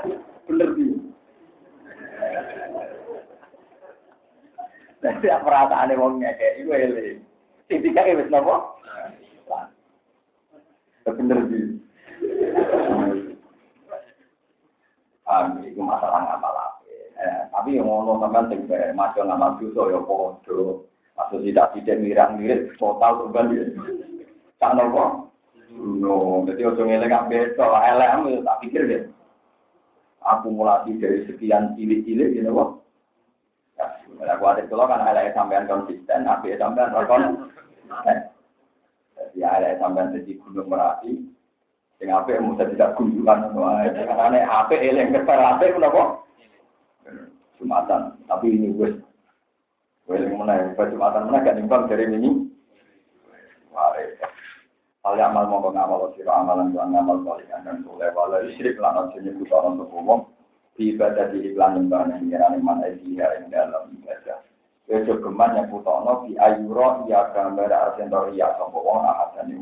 Bener sih. Nanti apa perasaan wong itu ele. Sing tiga wis nopo? Bener sih. Ah, itu masalah ngamal apa? Eh, tapi yang ngono sampean sing masuk ngamal dosa ya padha. Tidak tidak mirang-mirip total kembali. Tak nopo? No, jadi ojo ngelek to, elek tak pikir deh. Akumulasi dari sekian cilik-cilik gitu kok. Ya, aku ada kalau kan elek sampean konsisten, api sampean *laughs* rekon. Jadi elek sampean jadi gunung merapi. Sing ape mesti tidak kunjungan karena ape eleng keper ape kenapa? Jumatan, tapi ini wes Weling mana? Jumatan mana gak nimbang dari ini? Hal amal mau ngamal sira amalan lan ngamal saleh dan soleh. Wala syirik lan aja nyebut orang umum di ibadah di iklan nyembah yang ngira mana dia yang dalam ibadah. Wes geman yang putono di ayuro iya gambar arsentor iya sapa wong ahad dan